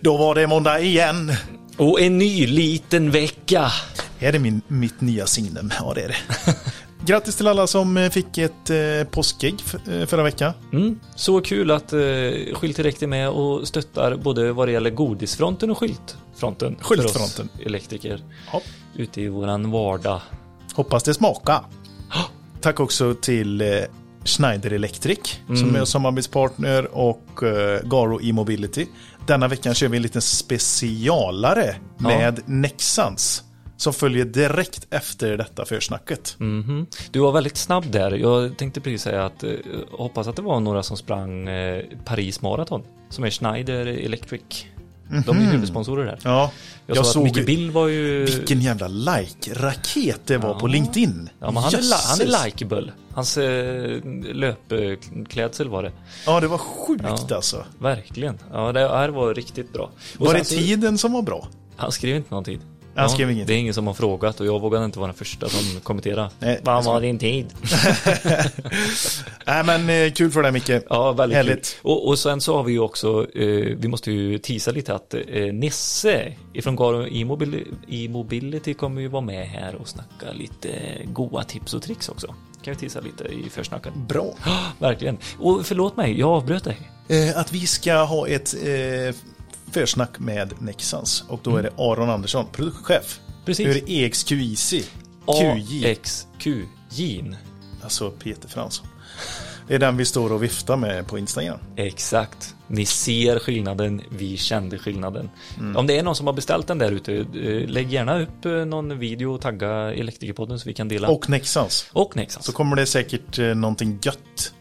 Då var det måndag igen. Och en ny liten vecka. Är det min, mitt nya signum? Ja, det är det. Grattis till alla som eh, fick ett eh, påskägg eh, förra veckan. Mm, så kul att eh, Skylt Direkt är med och stöttar både vad det gäller godisfronten och skyltfronten. för Skyltfronten. oss elektriker. Ja. Ute i våran vardag. Hoppas det smakar. Tack också till eh, Schneider Electric som är samarbetspartner och eh, Garo E-mobility. Denna veckan kör vi en liten specialare med Nexans som följer direkt efter detta försnacket. Mhm. Du var väldigt snabb där. Jag tänkte precis säga att eh, hoppas att det var några som sprang eh, Paris Marathon. Som är Schneider Electric. De är ju huvudsponsorer där. Ja, Jag, jag, såg att såg Bill var ju... vilken jävla like-raket det var på LinkedIn. Ja, men han, är, han är likeable. Hans eh, löpklädsel var det. Ja, det var sjukt Ja. alltså. Verkligen. Ja, det här var riktigt bra. Och Var det så- tiden som var bra? Han skrev inte någon tid. Han skrev inget. Det är ingen som har frågat och jag vågade inte vara den första som kommenterade. Nej, Vad var din tid? Nej, men eh, kul för dig Micke. Ja, väldigt Härligt. kul. Och, och sen så har vi ju också, eh, vi måste ju tisa lite att eh, Nisse ifrån Garo E-mobility kommer ju vara med här och snacka lite goa tips och tricks också. Kan vi tisa lite i försnacket. Bra. Verkligen. Och förlåt mig, jag avbröt dig. Eh, att vi ska ha ett eh, försnack med Nexans och då är det Aron Andersson, produktchef. Precis. Nu är det EXQIC. QJ. AXQJ. Alltså Peter Fransson. Det är den vi står och viftar med på Instagram. Exakt. Ni ser skillnaden, vi kände skillnaden. Mm. Om det är någon som har beställt den där ute, eh, lägg gärna upp eh, någon video och tagga Elektrikerpodden så vi kan dela. Och Nexans. och Nexans. Så kommer det säkert eh, någonting gött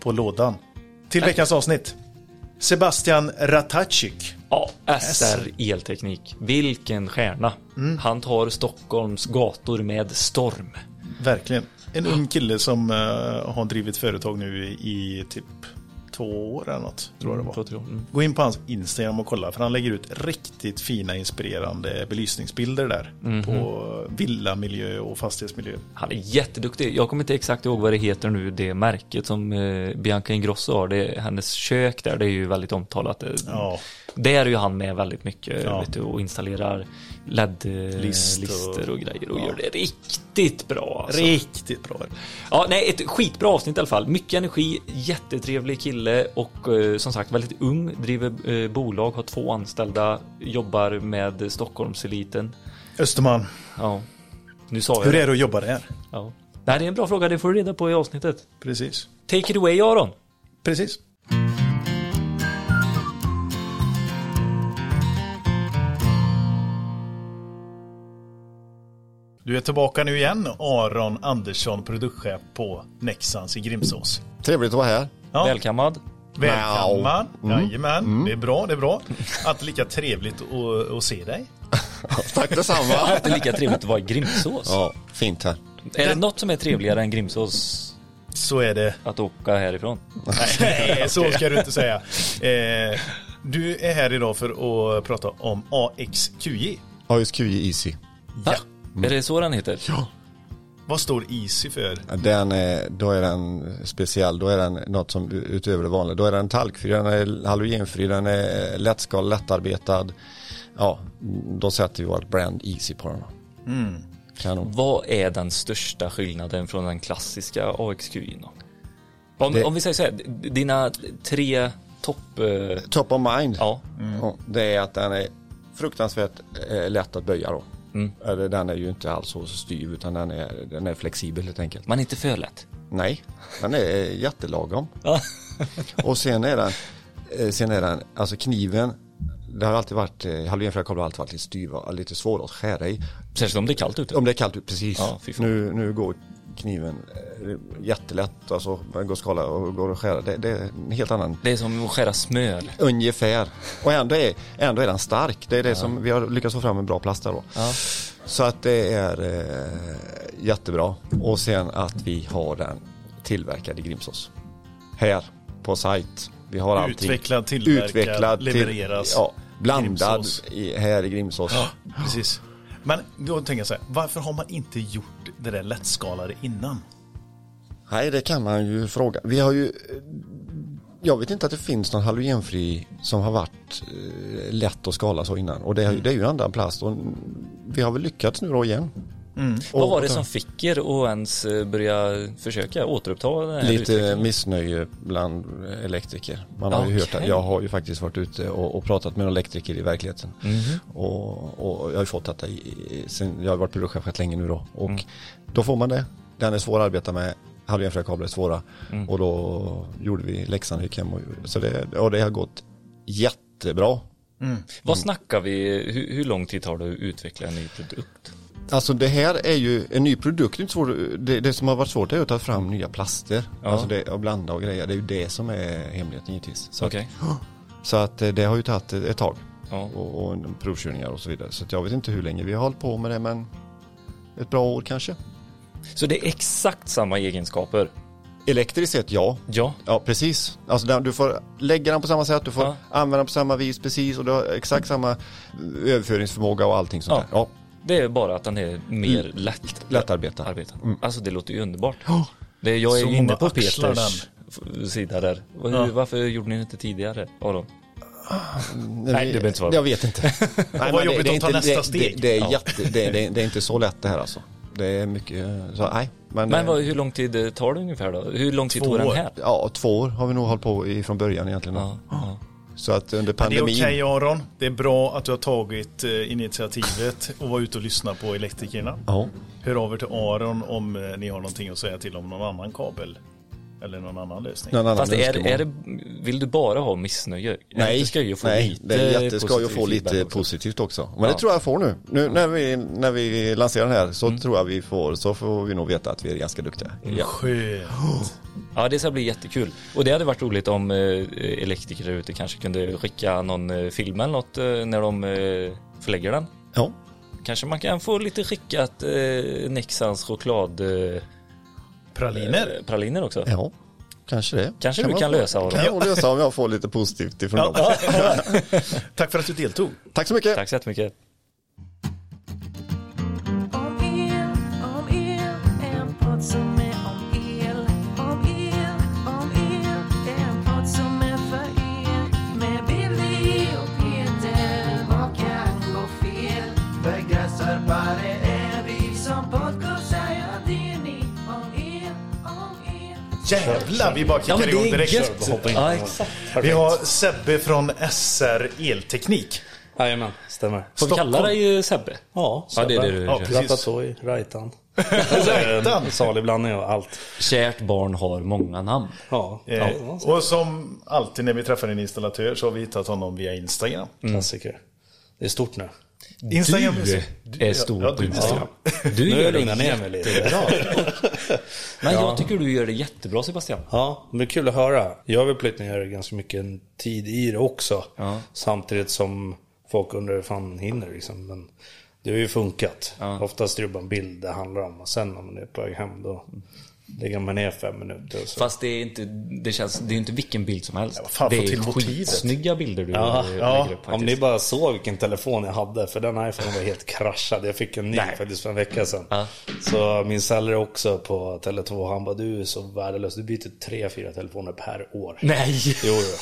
på lådan. Till veckans avsnitt. Sebastian Ratacik. Ja, SR Elteknik. Vilken stjärna. Mm. Han tar Stockholms gator med storm. Verkligen. En ung kille som eh, har drivit företag nu i, i typ två år eller något. Tror jag det var. Tror jag. Mm. Gå in på hans Instagram och kolla för han lägger ut riktigt fina inspirerande belysningsbilder där. Mhm. På villamiljö och fastighetsmiljö. Han är jätteduktig. Jag kommer inte exakt ihåg vad det heter nu, det märket som eh, Bianca Ingrosso har. Det hennes kök där, det är ju väldigt omtalat. Ja, Där är ju han med väldigt mycket Ja. vet du, och installerar LED-lister List och- grejer och ja. gör det riktigt bra. Alltså. riktigt bra. Ja, nej, ett skitbra avsnitt i alla fall. Mycket energi, jättetrevlig kille och eh, som sagt väldigt ung, driver eh, bolag, har två anställda, jobbar med Stockholmseliten. Österman, Ja, nu sa jag hur är det att jobba där? Ja. Det är en bra fråga, det får du reda på i avsnittet. Precis. Take it away Aron. Precis. Du är tillbaka nu igen, Aron Andersson, produktchef på Nexans i Grimsås. Trevligt att vara här. Ja, Välkammad. välkommen. Jajamän, det är bra, det är bra. Att lika trevligt att, att se dig. Tack detsamma. Det är lika trevligt att vara i Grimsås. ja, fint här. Är det något som är trevligare än Grimsås Så är det. att åka härifrån? Nej, så ska du inte säga. Eh, du är här idag för att prata om AXQJ. ASQJ Easy. Va? Är det så den heter? Ja. Vad står Easy för? Den är, då är den speciell, då är den något som utöver det vanliga. Då är den talkfri, den är halogenfri, den är lättskal, lättarbetad. Ja, då sätter vi vårt brand Easy på den. Kanon. Vad är den största skillnaden från den klassiska AXQI? Om, Det- om vi säger så här, dina tre topp... Eh, Top of mind, ja, ja, det är att den är fruktansvärt eh, lätt att böja då. Mm. Eller den är ju inte alls så styv utan den är, den är flexibel helt enkelt. man är inte för lätt. Nej, den är jättelagom. Och sen är den, eh, sen är den, alltså kniven, det har alltid varit, eh, halogenfria kablar har alltid varit lite styva, lite svåra att skära i. Särskilt om det är kallt ute. Om det är kallt ut, precis. Ja, nu, nu går kniven eh, jättelätt, alltså man går att skala och går att skära. Det, det är en helt annan, Det är som att skära smör. ungefär. Och ändå är, ändå är den stark. Det är det som, vi har lyckats få fram en bra plast där då. Ja. Så att det är eh, jättebra. Och sen att vi har den tillverkad i Grimsås. Här på sajt. Vi har allting. Utvecklad, tillverkad, Utvecklad, till- levereras. ja, blandad i, här i Grimsås. Ja, precis. Men då tänker jag så här, varför har man inte gjort det där lättskalade innan? Nej, det kan man ju fråga. Vi har ju jag vet inte att det finns någon halogenfri som har varit lätt att skala så innan. Och det, är- det är ju en annan plast och vi har väl lyckats nu då igen. Vad Och- var det som fick er att ens eh, börja försöka återuppta den här Lite utvecklingen? missnöje bland elektriker. Man har ju hört att jag har ju faktiskt varit ute och, och pratat med en elektriker i verkligheten. Och, och jag har ju fått detta i, sen, jag har varit byråchef rätt länge nu då. Och då får man det. Den är svår att arbeta med. Halvjämfria kablar är svåra. Och då gjorde vi läxan, gick hem och så det, och det har gått jättebra. Vad snackar vi? Hur, hur lång tid tar det att utveckla en ny produkt? Alltså det här är ju en ny produkt. Det, är svårt, det, det som har varit svårt är att ta fram nya plaster. Ja. Alltså det, och blanda och grejer. Det är ju det som är hemligheten givetvis. Så, Okej. att, så att eh, det har ju tagit ett tag. Ja. Och, och provkörningar och så vidare. Så jag vet inte hur länge vi har hållit på med det men ett bra år kanske. Så det är exakt samma egenskaper? Elektriskt sett ja. Ja. Ja precis. Alltså du får lägga den på samma sätt, du får Ja. använda den på samma vis precis och du har exakt samma överföringsförmåga och allting sånt Ja. där. Ja, Det är bara att den är mer lätt lättarbetad. arbetad. Alltså det låter ju underbart. Det, jag är Så inne på Peters f- sida där. Hur, Ja. Varför gjorde ni det inte tidigare? Aron? Nej, du behöver inte svara. Jag vet inte. Nej, vad jobbigt det, det är att ta inte- nästa det, steg. Det, det, är Ja. jätte, det, det, det är inte så lätt det här alltså. Det är mycket, så nej. Men, Men eh, vad, hur lång tid eh, tar det ungefär då? Hur lång tid tog den här? Ja, två år har vi nog hållit på i från början egentligen. Ja, ja. Så att under Det är pandemin. okej Aron. Det är bra att du har tagit eh, initiativet och var ute och lyssna på elektrikerna. Ja. Hör av er till Aron om eh, ni har någonting att säga till om någon annan kabel. Eller någon annan lösning. Någon annan Fast är, är det, vill du bara ha missnöje? Nej, det ska ju få nej lite det är jätteskoj att positiv få lite också. positivt också. Men Ja. det tror jag får nu. Nu när vi, när vi lanserar den här så tror jag vi får, så får vi nog veta att vi är ganska duktiga. Ja. Skönt. Ja, det ska bli jättekul. Och det hade varit roligt om eh, elektriker där ute kanske kunde skicka någon eh, film eller något eh, när de eh, förlägger den. ja. Kanske man kan få lite skickat eh, Nexans choklad eh, Praliner. praliner också. Ja, kanske det. Kanske du man kan få- lösa, Aron. Kan jag lösa om jag får lite positivt ifrån dem. Tack för att du deltog. Tack så mycket. Tack så jättemycket. Jävlar, vi bara Ja, kickar det igång direkt. gött. Ja, exakt. Vi har Sebbe från SR Elteknik. Jajamän, stämmer. Får vi kalla dig eh, Sebbe? Ja, Ja, det är det du Ja, precis. Ratatouille, Rajtan. Rajtan. En Salig blandning av allt. Kärt barn har många namn. Ja, Eh, ja. och som alltid när vi träffar en installatör så har vi hittat honom via Instagram. klassiker. Det är stort nu. Instagram Du är stor ja, på du- Instagram. Du gör det lugnat ner mig lite. jättebra. Men jag tycker du gör det jättebra Sebastian. Ja, men kul att höra. Jag har väl plötsligt ner ganska mycket tid i det också. Ja. Samtidigt som folk undrar hur fan hinner liksom. Men det har ju funkat. Ja. Oftast är det bara en bild det handlar om. Och sen när man är på väg hem då lägger man ner fem minuter. Så. Fast det är inte, det känns, det är inte vilken bild som helst. vad fan, det är till skitsnygga bilder du Ja, eh, ja. lägger upp Om faktiskt. ni bara såg vilken telefon jag hade, för den iPhonen var helt kraschad. Jag fick en ny Nej. faktiskt för en vecka sedan. Ja. Så min säljare också på Tele2, han bara du är så värdelös. Du byter tre, fyra telefoner per år. Nej! Jo, jo.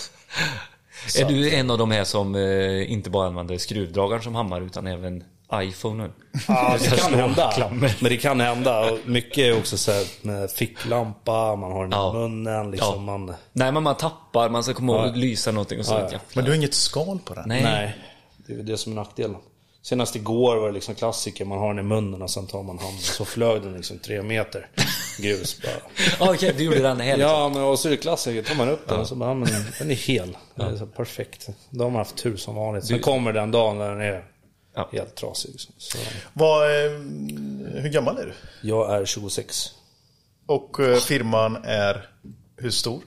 Är du en av de här som eh, inte bara använder skruvdragaren som hammare utan även iPhonen? Ja, det kan hända. klammer. Men det kan hända. Och mycket är också så här med ficklampa, man har den Ja. i munnen. Liksom Ja. man, Nej men man tappar, man ska komma ihåg Ja. att lysa någonting och så. Ja. Men du har inget skal på den? Nej. nej, det är det som är nackdelen. Senast igår var det liksom klassiker, man har den i munnen och sen tar man handen. Så flög den liksom tre meter grus bara. Okej, du gjorde den liksom. Ja, men och så är det klassiker. tar man upp den och så bara, men den är hel. Det är så perfekt. Då har man haft tur som vanligt. Sen kommer den dagen när den är Ja. helt trasig. Liksom. Så, Vad, eh, hur gammal är du? jag är 26. Och eh, firman är hur stor?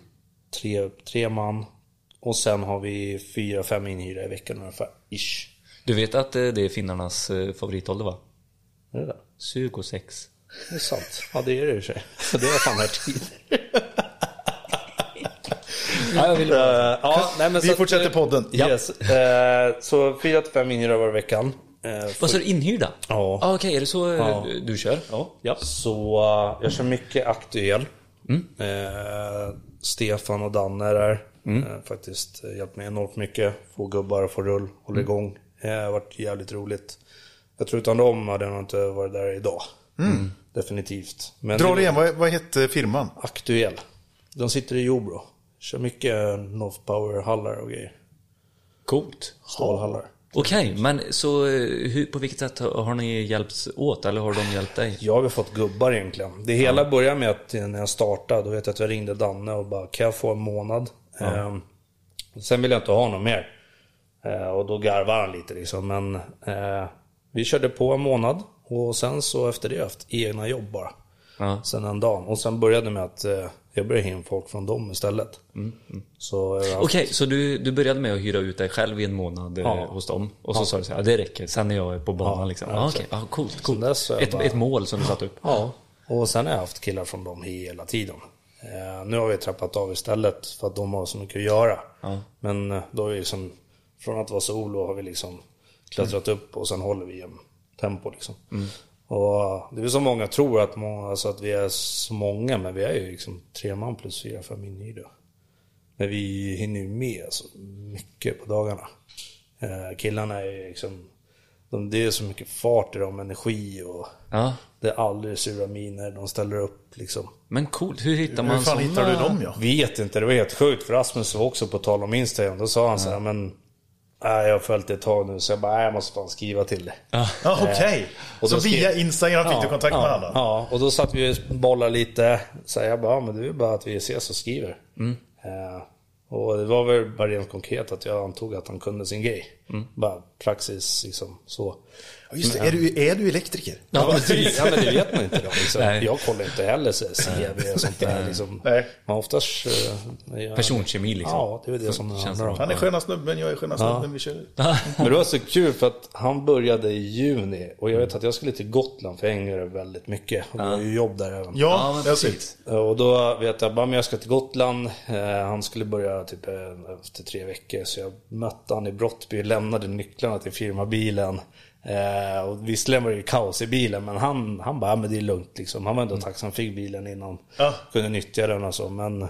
Tre, tre man. Och sen har vi fyra, fem inhyrda i veckan ungefär. Ish. Du vet att eh, det är finnarnas favoritålder va? Är det det? 26. Det är sant. Ja, det är det i och för sig. Så det är fan här tid. Ja, jag vill... ja, nej, men Vi så fortsätter eh, podden. Yes. Eh, så fyra till fem inhyrda var veckan. Eh, Vad sa du, inhyrda? Ja. Ah, Okej, är det så eh, Ja. du kör? Ja. ja. Så eh, jag kör mycket aktuell. Eh, Stefan och Danne är där. Eh, faktiskt eh, hjälpt mig enormt mycket. Få gubbar, få rull, hålla igång. Det har varit jävligt roligt. Jag tror utan dem hade jag nog inte varit där idag. Definitivt. Men Dra det- igen, vad, vad hette firman? Aktuell. De sitter i Jordbro. Kör mycket North Power-hallar och grejer. Coolt. Stålhallar. Okej, men så eh, hur, på vilket sätt har ni hjälpts åt eller har de hjälpt dig? Jag har fått gubbar egentligen. Det hela började med att när jag startade, då vet jag att jag ringde Danne och bara kan jag få en månad? Ehm, sen ville jag inte ha något mer. Eh, och då garvade han lite liksom. Men eh, vi körde på en månad och sen så efter det har jag haft egna jobb bara. Ja. Sen en dag. Och sen började med att eh, jag började in folk från dem istället. Har haft- Okej, så du, du började med att hyra ut dig själv i en månad eh, Ja. hos dem? Och så sa du så här, ja, det räcker, sen är jag på banan Ja, liksom. ja, Ja, okej, ja, coolt, coolt. har Ett, bara- ett mål som du satt upp? Ja, och sen har jag haft killar från dem hela tiden. Eh, nu har vi trappat av istället för att de har så mycket att göra. Men eh, då är vi liksom, från att vara solo har vi liksom klättrat upp och sen håller vi en tempo liksom. Och det är så många tror att, många, alltså att vi är så många, men vi är ju liksom tre man plus fyra, fem inhyrda. Men vi hinner ju med så mycket på dagarna. Eh, killarna är ju liksom, de, det är så mycket fart i dem, energi och Ja, det är aldrig sura miner, de ställer upp liksom. men coolt. Hur hittar man Hur fan såna- hittar du dem ja? Vet inte, det var helt sjukt. För Rasmus var också på tal om Instagram. Då sa han så här, men... Nej, jag har följt det ett tag nu, så jag bara, nej, jag måste fan skriva till det. Ja. Ja, okej. och Så skrev- via Instagram fick du kontakt med ja, honom? Ja, och då satt vi och bollade lite. Så jag bara, ja, men det är bara att vi ses och skriver. Mm. Eh, och det var väl bara rent konkret att jag antog att han kunde sin grej. Mm. Bara praxis liksom så. Ja, just det. Är du, är du elektriker? Ja, men det, ja, men det vet man inte då. Liksom. Jag kollar inte heller CV och sånt där. Liksom. Nej. Man oftast... eh, jag- Personkemi liksom. Ja, det är det som det handlar om. Han är sköna snubben, jag är sköna snubben, vi kör. Men det var så kul för att han började i juni och jag vet att jag skulle till Gotland för jag hänger väldigt mycket. Och det var ju jobb där även. Ja, Ja, men precis. Och då vet jag bara, men jag ska till Gotland. Eh, han skulle börja typ eh, efter tre veckor. Så jag mötte han i Brottby, lämnade nycklarna till firmabilen. Eh, och visserligen var det ju kaos i bilen, men han, han bara, ja, men det är lugnt liksom. Han var ändå tacksam, fick bilen innan. Ja. Kunde nyttja den och så, men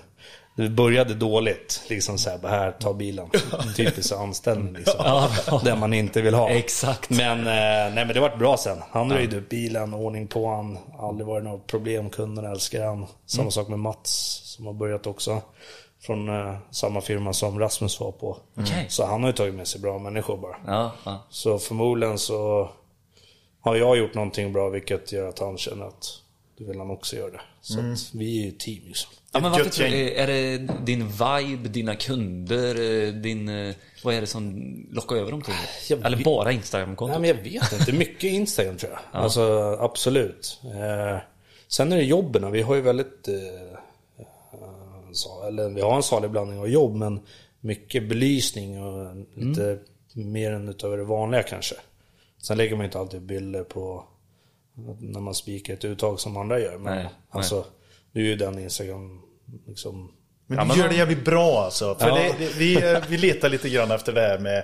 det började dåligt. Liksom så här, här, ta bilen. Typisk anställning liksom. Ja. Den man inte vill ha. Exakt. Men, eh, nej, men det vart bra sen. Han röjde upp bilen, ordning på han. Aldrig varit något problem, kunderna älskar han. Samma Mm. sak med Mats som har börjat också. Från eh, samma firma som Rasmus var på. Okej. Så han har ju tagit med sig bra människor bara. Ja, ja. Så förmodligen så har jag gjort någonting bra vilket gör att han känner att då vill han också göra det. Så Mm. att vi är ju ett team liksom. Ja, men varför tror du, är det din vibe, dina kunder, eh, din... eh, Vad är det som lockar över dem till det? Eller bara Nej Instagramkontot? men jag vet inte, mycket Instagram tror jag. Alltså absolut. Eh, sen är det jobben, vi har ju väldigt... Eh, eh, sa- eller vi har en salig blandning av jobb men mycket belysning och lite mer än utöver det vanliga kanske. Sen lägger man inte alltid bilder på när man spikar ett uttag som andra gör. Men Nej, alltså, nu är ju den Instagram liksom... Men Ja, du men gör det jävligt bra alltså. För Ja. det, det, vi, eh, vi letar lite grann efter det här med,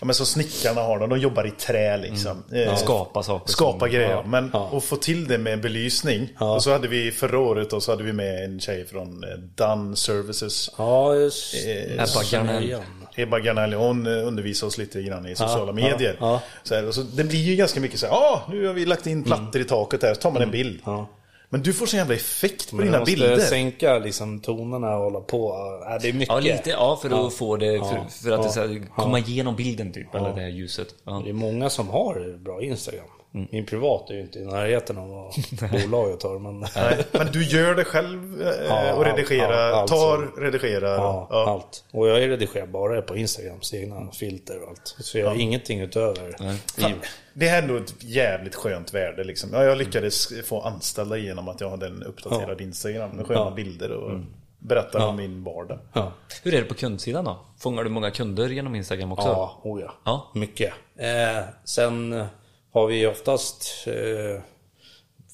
ja men som snickarna har, de, de jobbar i trä liksom. Eh, Skapa saker. Skapa som- grejer. Ja. Men Ja. att få till det med belysning. Ja. Och så hade vi förra året och så hade vi med en tjej från eh, Dun Services. Ja, just... Eh, Ebba Garnell. Ebba Garnelli, hon undervisar oss lite grann i sociala ja, medier. ja. Så här, och så, det blir ju ganska mycket så här, ah, nu har vi lagt in plattor i taket här, så tar man en bild. Ja. Men du får så jävla effekt på Men dina jag måste bilder. sänka liksom tonerna och hålla på. Ja, det är mycket. Ja, lite. Ja, för att få det, för, Ja. för att det så Ja. här, komma igenom bilden typ, eller det här ljuset. Ja. Det är många som har bra Instagram. Mm. Min privat är ju inte i närheten av vad bolaget har. Men Nej, men du gör det själv eh, Ja, och redigerar, ja, allt tar, redigerar. ja, ja. allt. Och jag redigerar bara på Instagrams egna filter och allt. Så jag har ingenting utöver. Fan, Det är ändå ett jävligt skönt värde liksom. Ja, jag lyckades få anställda genom att jag hade en uppdaterad Instagram med sköna Ja. bilder och berättar om min vardag. Ja, Hur är det på kundsidan då? Fångar du många kunder genom Instagram också? ja, oh ja. Ja. Mycket. Eh, sen har vi oftast eh,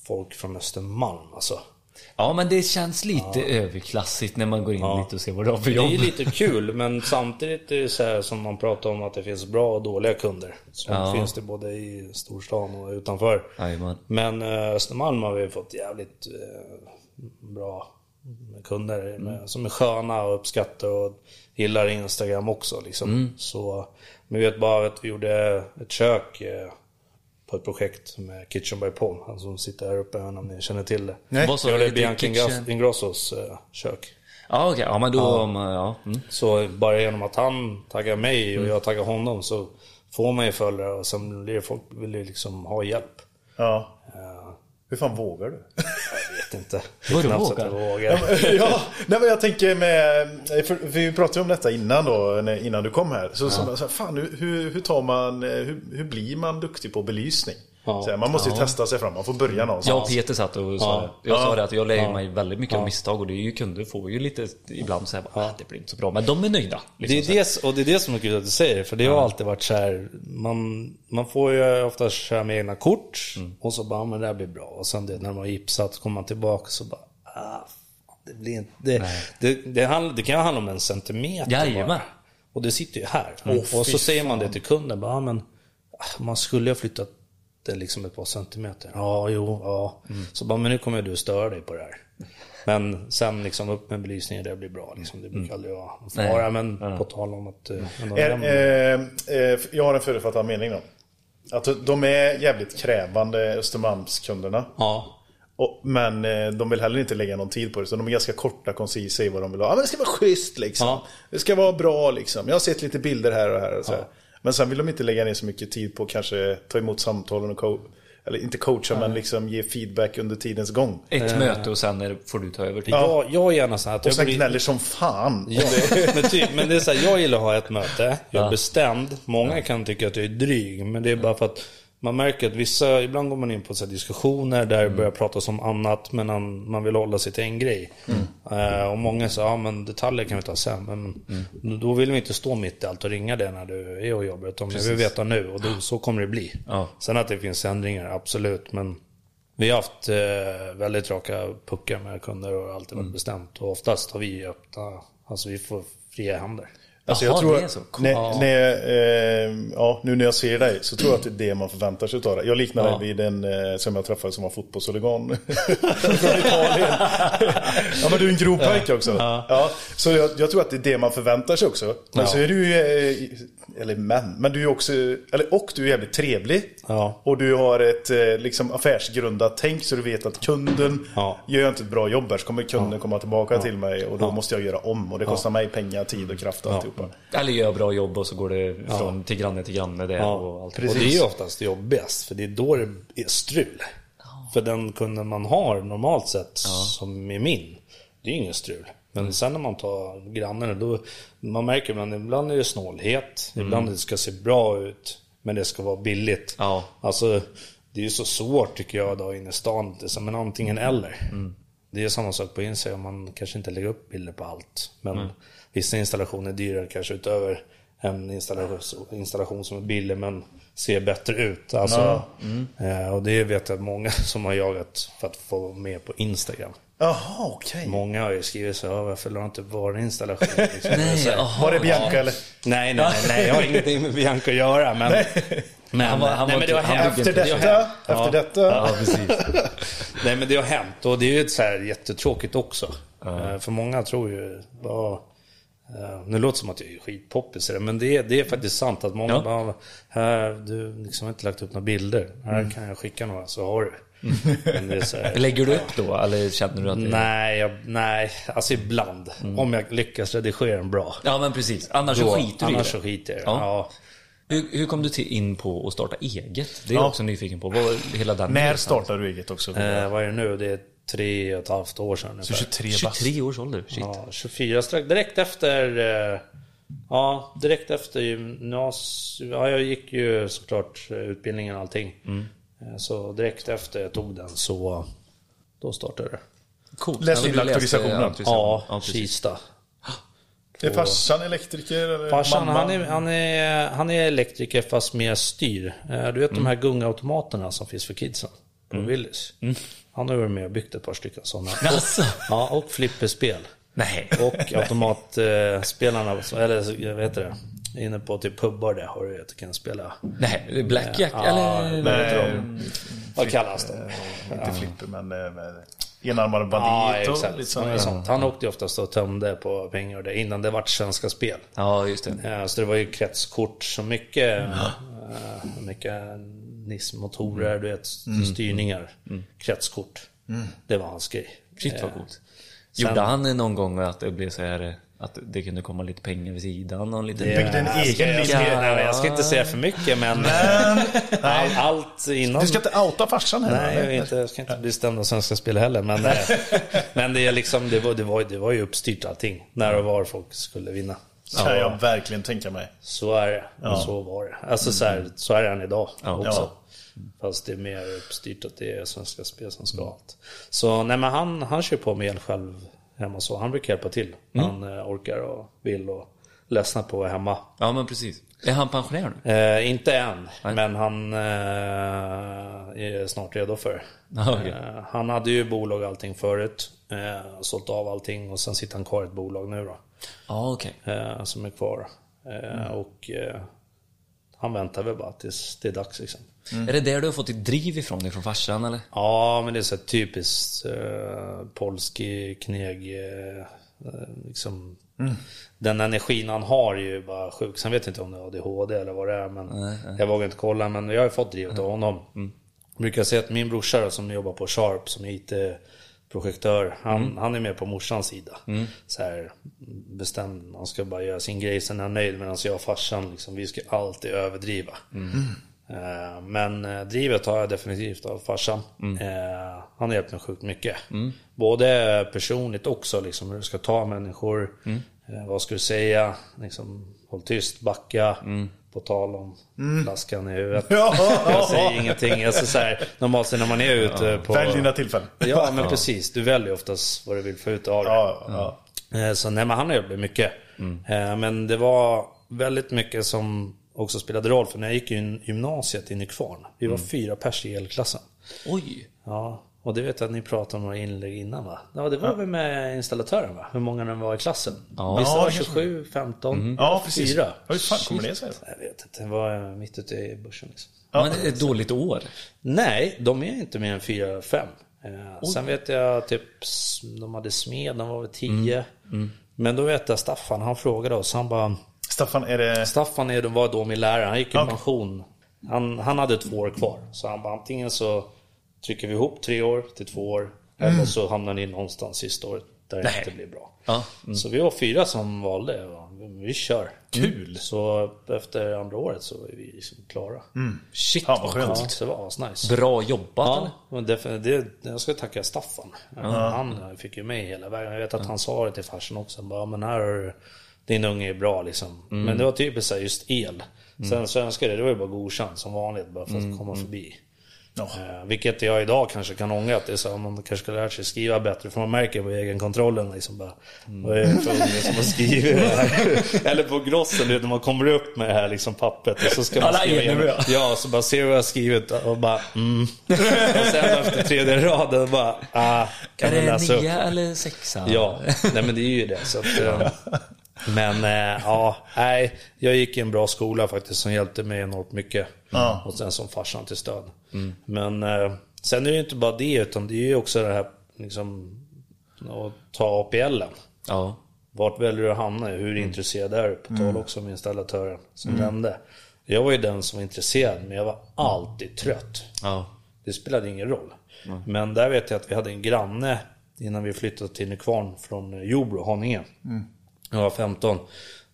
folk från Östermalm alltså. Ja, men det känns lite överklassigt när man går in lite och ser vad du har för jobb. Det är lite kul, men samtidigt är det så här som man pratar om att det finns bra och dåliga kunder. Så Ja. finns det både i storstan och utanför. Jajamän. Men eh, Östermalm har vi fått jävligt eh, bra kunder med, som är sköna och uppskattar. Och gillar Instagram också liksom. Så, men vi vet bara att vi gjorde ett kök eh, på ett projekt med Kitchen by Paul. Han som sitter här uppe, jag vet inte om ni känner till det. Nej. Vad sa du? gjorde Lite Bianca Ingrossos eh, kök. Ja, okej. Ja, men då... Ja. Ja. Mm. Så bara genom att han taggar mig och jag taggar honom så får man ju följare och sen blir det folk vill ju liksom ha hjälp. Ja. Eh, Hur fan vågar du? Vet inte. Vadå vågar? ja, nej, men jag tänker med, för vi pratade om detta innan då, innan du kom här. Så, så, så fan, hur, hur, hur tar man, eh, hur, hur blir man duktig på belysning? Ja. Så här, man måste ju testa sig fram, man får börja Jag någonstans. och Peter satt och sa Ja. det. Jag sa Ja. det att jag lär ju mig väldigt mycket av misstag och det är ju kunder får ju lite ibland säga att ah, det blir inte så bra. Men de är nöjda. Det Liksom, är det, och det är det som är kul att du säger, för det har alltid varit så här, man, man får ju ofta köra med egna kort och så bara, "Ja, men det här blir bra. Och sen det, när man har gipsat kommer man tillbaka så bara, ah, det blir inte, det, det, det, handlar, det kan handla om en centimeter Jajamän. bara. Och det sitter ju här. Åh, och så säger man det till kunden, bara, "Ja, men ah, man skulle ha flyttat det liksom ett par centimeter. Ja, jo, ja. Så bara, men nu kommer du störa dig på det här. Men sen liksom upp med belysningen, det blir bra. Liksom. Det brukar aldrig vara en fara. Men på tal om att... eh, ändå Är, eh, eh, jag har en förutfattad mening då. Att de är jävligt krävande, Östermalmskunderna. Ja. Och, men eh, de vill heller inte lägga någon tid på det. Så de är ganska korta, koncisa i vad de vill ha. Ja, men det ska vara schysst liksom. Ja. Det ska vara bra liksom. Jag har sett lite bilder här och här. Och så här. Men sen vill de inte lägga ner så mycket tid på att kanske ta emot samtalen och co- eller inte coacha, men liksom ge feedback under tidens gång. Ett möte och sen är, får du ta över. Typ. Jag, jag är gärna så här att Och jag sen gnäller som fan. Ja, men, typ, men det är så här, jag gillar att ha ett möte, jag är bestämd. Många kan tycka att jag är dryg, men det är bara för att man märker att vissa, ibland går man in på så diskussioner där det börjar pratas om annat, men man, man vill hålla sig till en grej. Eh, och många säger, ja men detaljer kan vi ta sen. Men då vill vi inte stå mitt i allt och ringa det när du är och jobbar, utan vi vill veta nu. Och då, så kommer det bli. Ja. Sen att det finns ändringar, absolut. Men vi har haft eh, väldigt raka puckar med kunder och alltid Mm. varit bestämt. Och oftast har vi öppna, alltså vi får fria händer. Alltså Jaha, jag tror att, när, när, eh, ja, nu när jag ser dig så tror jag att det är det man förväntar sig av dig. Jag liknar Ja. dig vid en eh, som jag träffade som var fotbollshuligan från Italien. ja men du är en grov pojke också. Ja. så jag, jag tror att det är det man förväntar sig också. Men Ja. så är du ju, eh, eller men, men du är också, eller och du är jävligt trevlig. Ja. Och du har ett eh, liksom affärsgrundat tänk så du vet att kunden, Ja. gör jag inte ett bra jobb här så kommer kunden komma tillbaka till mig och då måste jag göra om. Och det kostar mig pengar, tid och kraft och alltihopa. Eller gör bra jobb och så går det från till granne till granne där Ja, och allt. och det är ju oftast jobbigast, för det är då det är strul. För den kunden man har normalt sett, som är min, det är ingen strul. Men sen när man tar grannen, då, man märker ibland, ibland är det snålhet, ibland det ska se bra ut, men det ska vara billigt. Ja. Alltså, det är ju så svårt tycker jag då inne i stan, det är som en antingen eller. Det är samma sak på Instagram, man kanske inte lägger upp bilder på allt. Men vissa installationer är dyrare kanske utöver en installation, installation som är billig men ser bättre ut. Alltså, eh, och det vet jag att många som har jagat för att få med på Instagram. Jaha, okej. Många har ju skrivit så här, varför la inte vår installation? Liksom. Nej, jaha. Var det Bianca eller? nej, nej, nej, nej, jag har ingenting med Bianca att göra. Men, men, Han var- han nej, var men det har inte- han hänt. Efter Det Det har detta, hänt. efter Ja. detta. Ja, precis. Nej men det har hänt och det är ju ett så här jättetråkigt också. Eh, För många tror ju, bara, eh, nu låter det som att jag är skitpoppis men det är, det är faktiskt sant att många Ja. bara, här, du liksom har inte lagt upp några bilder, här kan jag skicka några så har du. Men det är så här, Lägger du upp då eller känner du att det nej, jag, nej, alltså ibland. Om jag lyckas redigera den bra. Ja men precis, annars så Då, skiter du annars det. så skiter jag. Ja. ja. Hur, hur kom du till in på att starta eget? Det är jag Ja. också nyfiken på. Vad, hela den När resan. startade du eget också? Eh, vad är det nu? Det är tre och ett halvt år sedan ungefär. 23 bast. 23 års ålder? Shit. Ja, 24 strax. Direkt efter... eh, Ja, direkt efter gymnasiet. Ja, jag gick ju såklart utbildningen och allting. Eh, Så direkt efter jag tog den så... Då startade det. Coolt. Läste Ja, in auktorisationen. Ja, precis. Kista. Är farsan elektriker? Eller Farsan, mamma? han är, han, är, han är elektriker fast mer styr. Eh, Du vet de här gungautomaterna som finns för kidsen på Willys? Han har varit med och byggt ett par stycken sådana. Alltså. Ja, och flipperspel. Nej. Och automatspelarna, eller vad heter det? Inne på typ pubbar där har du att du kan spela. Nej, Blackjack Ja, eller? vad heter de? Vad kallas de? Inte flipper men... eh, enarmade Ja, bandit och exakt. lite Sånt. sånt. Han åkte ju oftast och tömde på pengar och det innan det vart Svenska Spel. Ja, just det. Eh, Så det var ju kretskort, så mycket, eh, mycket NIS-motorer, du vet, styrningar, kretskort. Det var hans grej. Shit vad Eh, coolt. sen- Gjorde han någon gång att det blev så här att det kunde komma lite pengar vid sidan? Och lite... Det- Byggde en jag egen ska- jag ska, nej, jag ska inte säga för mycket men... all, allt innan... Du ska inte outa farsan här Nej, jag, inte, jag ska inte bli stämd av Svenska Spel heller. Men, eh, men det, är liksom, det, var, det, var, det var ju uppstyrt allting. När och var folk skulle vinna. Kan jag verkligen tänka mig. Så är det. Och så var det. Alltså så, här, så är det än idag också. Ja. Fast det är mer uppstyrt att det är Svenska Spel som ska ha allt. Så nej men han, han kör på med el själv hemma så. Han brukar hjälpa till. Han eh, orkar och vill och ledsnar på att vara hemma. Ja, men precis. Är han pensionär nu? Eh, inte än, Nej. men han eh, är snart redo för Ja, okej. eh, Han hade ju bolag och allting förut. Eh, sålt av allting och sen sitter han kvar i ett bolag nu då. Ja, okej. Eh, som är kvar. Eh, Och eh, han väntar väl bara tills det är dags liksom. Är det där du har fått ditt driv ifrån? Ifrån farsan eller? Ja, men det är så typiskt eh, polsk kneg. Eh, liksom, Den energin han har är ju bara sjuk. Sen vet jag inte om det är ADHD eller vad det är. Men Jag vågar inte kolla. Men jag har ju fått drivet av honom. Jag brukar säga att min brorsa som jobbar på Sharp som är IT-projektör. Han, han är med på morsans sida. Så här, bestämd. Han ska bara göra sin grej. Sen är han nöjd. Medan jag och farsan, liksom, vi ska alltid överdriva. Eh, Men eh, drivet har jag definitivt av farsan. Eh, Han har hjälpt mig sjukt mycket. Både personligt också, liksom, hur du ska ta människor. Vad ska du säga? Liksom, håll tyst, backa. På tal om flaskan i huvudet. Ja. Jag säger ingenting. Alltså, så här, normalt sett när man är ute på... Välj dina tillfällen. Ja, men precis. Du väljer oftast vad du vill få ut av det. Ja, ja. Eh, Så nej, men han mig mycket. Eh, Men det var väldigt mycket som också spelade roll. För när jag gick i gymnasiet i Nykvarn. Vi var fyra pers i elklassen. Oj! Ja, och det vet jag att ni pratade om några inlägg innan va? Ja, det var väl med installatören va? Hur många det var i klassen? Ja. Visst Ja, var det kanske. 27, 15, ja precis. fyra? Hur fan kommer det sig? Jag vet inte, det var mitt ute i börsen liksom. Men det är ett dåligt år. Nej, de är inte mer än 4-5. Eh, sen vet jag typ, de hade smed, de var väl 10. Men då vet jag Staffan, han frågade oss, han bara Staffan, är det... Staffan är, var då min lärare, han gick i Ja. pension. Han, han hade två år kvar. Så han bara, antingen så trycker vi ihop tre år till två år. Eller så hamnar ni någonstans sista året där det inte blir bra. Ja. Så vi var fyra som valde. Vi kör. Kul. Så efter andra året så var vi liksom klara. Shit Fan, vad skönt. Ja, det var asnice. Bra jobbat Ja, det, det, jag ska tacka Staffan. Han fick ju mig hela vägen. Jag vet att han sa det till farsan också. Han Bara, "Ja, men här har du, din unge är bra liksom. Men det var typiskt just el. Sen svenska det, det var ju bara godkänt som vanligt bara för att komma förbi. Ja. Eh, vilket jag idag kanske kan ångra att det är så man kanske skulle lärt sig skriva bättre för man märker på egenkontrollen liksom bara Vad är det för unge som har skrivit det här? Eller på grossen när man kommer upp med det här liksom pappret och så ska man skriva är igenom. ja. Ja, så bara ser du vad jag har skrivit och bara mm. Och sen efter tredje raden bara ah, kan Är du det läsa upp? nia eller sexa? Ja, nej men det är ju det. Så att, eh, men eh, ja, nej. Jag gick i en bra skola faktiskt som hjälpte mig enormt mycket. Ja. Och sen som farsan till stöd. Men eh, sen är det ju inte bara det utan det är ju också det här liksom att ta APLen. Ja. Vart väljer du att hamna? Hur intresserad är du? På tal också med installatören som nämnde. Jag var ju den som var intresserad men jag var alltid trött. Ja. Det spelade ingen roll. Men där vet jag att vi hade en granne innan vi flyttade till Nykvarn från Jordbro, Haninge. Jag var 15.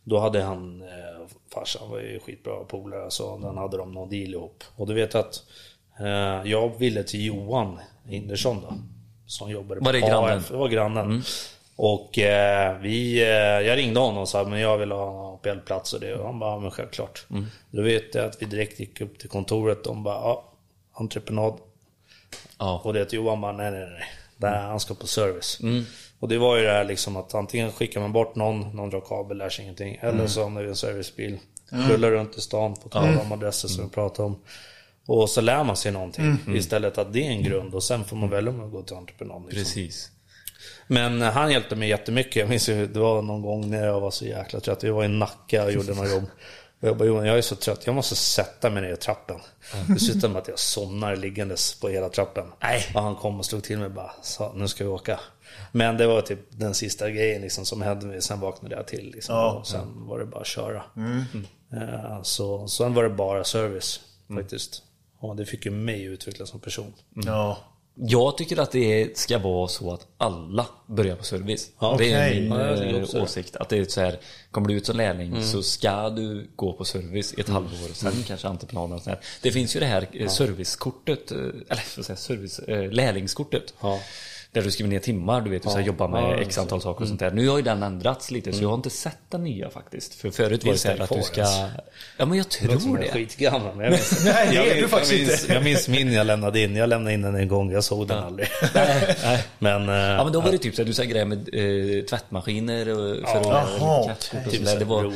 Då hade han, eh, farsan var ju skitbra polare, så den hade de någon deal ihop. Och du vet att eh, jag ville till Johan Hindersson då. Som jobbade Var det på grannen? AF. Det var grannen. Och eh, vi, eh, jag ringde honom och sa men jag vill ha en APL-plats och det. Och han bara, ja, men självklart. Då vet jag att vi direkt gick upp till kontoret. De bara, ja, entreprenad. Ja. Och det till Johan bara, nej nej nej. Där, han ska på service. Och det var ju det här liksom att antingen skickar man bort någon, någon drar kabel, lär sig ingenting. Eller så hamnar vi i en servicebil. Rullar runt i stan, på tal om adresser som vi pratade om. Och så lär man sig någonting. Istället att det är en grund och sen får man välja om man går till entreprenad. Liksom. Precis. Men eh, han hjälpte mig jättemycket. Jag minns ju, det var någon gång när jag var så jäkla trött. Vi var i Nacka och gjorde något jobb. Och jag bara, Johan, jag är så trött, jag måste sätta mig ner i trappen. Det slutar med att jag somnar liggandes på hela trappen. Nej. Och han kom och slog till mig och bara, nu ska vi åka. Men det var typ den sista grejen liksom, som hände mig. Sen vaknade jag till. Liksom, Ja. och sen var det bara att köra. Eh, Så, sen var det bara service faktiskt. Och det fick ju mig utvecklas som person. Ja. Jag tycker att det ska vara så att alla börjar på service. Ja, det är min Ja, eh, åsikt. Att det är så här, kommer du ut som lärling Mm. så ska du gå på service i ett halvår. Sen kanske entreprenaden och så här. Det finns ju det här eh, servicekortet, eh, eller vad säga, service, lärlingskortet. Ja. Där du skriver ner timmar, du vet, du ska jobba med Ja, x antal saker och sånt där. Nu har ju den ändrats lite, så jag har inte sett den nya faktiskt. För förut var det så här att du ska... Ja men jag tror det. skitgammal. Men jag minns, Nej, det jag är du minns- faktiskt jag minns, inte. Jag minns min jag lämnade in. Jag lämnade in den en gång, jag såg den aldrig. men, eh, Ja men då var det typ så här, du sa grejer med eh, tvättmaskiner och för okej. kattkort och typ sådär. Det var...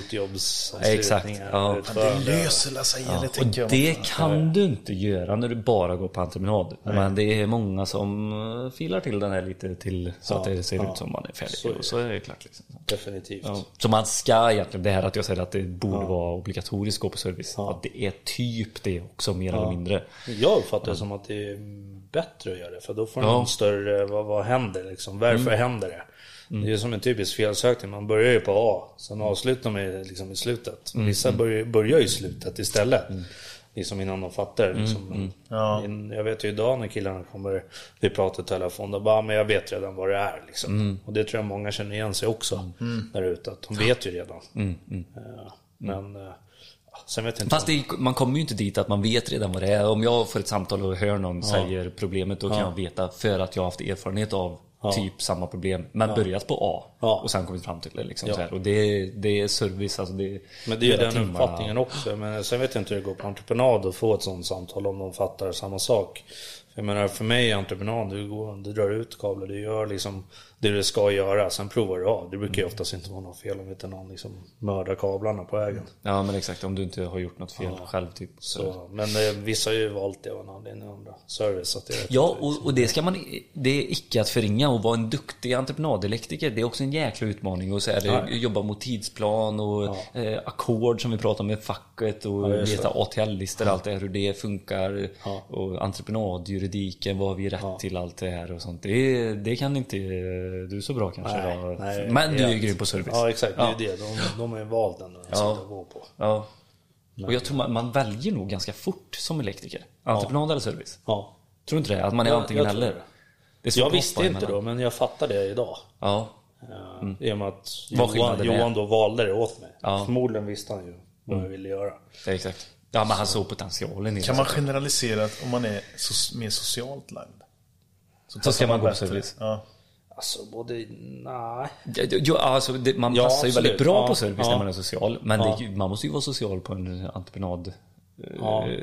Exakt, ja. Det löser sig, eller Och tänker jag. det kan du inte göra när du bara går på entreprenad. Men det är många som eh, filar till den här lite till så att det ser ut som man är färdig. Så är det. och så är det klart. Liksom. Definitivt. Ja. Så man ska egentligen, det här att jag säger att det borde vara obligatoriskt gå på service. Att det är typ det också mer eller mindre. Jag uppfattar det som att det är bättre att göra det. För då får man Ja. en större, vad, vad händer liksom? Varför händer det? Det är som en typisk felsökning. Man börjar ju på A, sen avslutar man liksom i slutet. Vissa börjar, börjar ju i slutet istället. Liksom innan de fattar. Liksom. Men Ja. Jag vet ju idag när killarna kommer, vi pratar i telefon, då bara, "Ah, men jag vet redan vad det är. Liksom. Och det tror jag många känner igen sig också där ute. Att de vet ju redan. Eh, Men eh, sen vet jag inte. Fast det, man kommer ju inte dit att man vet redan vad det är. Om jag får ett samtal och hör någon säger problemet, då kan jag veta för att jag har haft erfarenhet av typ samma problem. Men börjat på A Ja. och sen kommit fram till det. Liksom, Ja. Och det, det är service, alltså det Men det är den timmarna. uppfattningen också. Men sen vet jag inte hur det går på entreprenad att få ett sånt samtal om de fattar samma sak. Jag menar för mig är entreprenad, du, går, du drar ut kablar, du gör liksom det du ska göra, sen provar du av. Det brukar ju oftast inte vara något fel om inte någon liksom mördar kablarna på vägen. Ja men exakt, om du inte har gjort något fel själv typ. Så. Så, men eh, vissa har ju valt det av en anledning, andra service. Att det är Ja, och, och det ska man, det är icke att förringa och vara en duktig entreprenadelektriker. Det är också en jäkla utmaning och så är det, jobba mot tidsplan och eh, ackord som vi pratar med facket och Ja, veta. ATL-listor, allt det här, hur det funkar. Ja. Och entreprenadjuridiken, vad har vi rätt till, allt det här och sånt. Det, det kan inte du så bra kanske. då. Men du är helt- grym på service. Ja exakt, det är Ja. ju det. De, de har ju valt den att Ja. och gå på. Ja. Och jag tror man, man väljer nog ganska fort som elektriker. Entreprenad eller service. Ja. Tror du inte det? Att man är Jag- antingen eller? det. Det är Jag att visste inte emellan. då, men jag fattar det idag. Ja. Eh, I och med att Johan, är. Johan då valde det åt mig. Ja. Förmodligen visste han ju vad jag ville göra. Är exakt. Ja, men han såg potentialen i det. Kan man generalisera att om man är mer socialt lagd? Så passar ska man gå på service. Ja. Alltså både, nej. Jo, alltså, det, man Ja, passar ju absolut. väldigt bra Ja, på service ja. när man är social. Men Ja. det, man måste ju vara social på en entreprenad. Ja. Eh,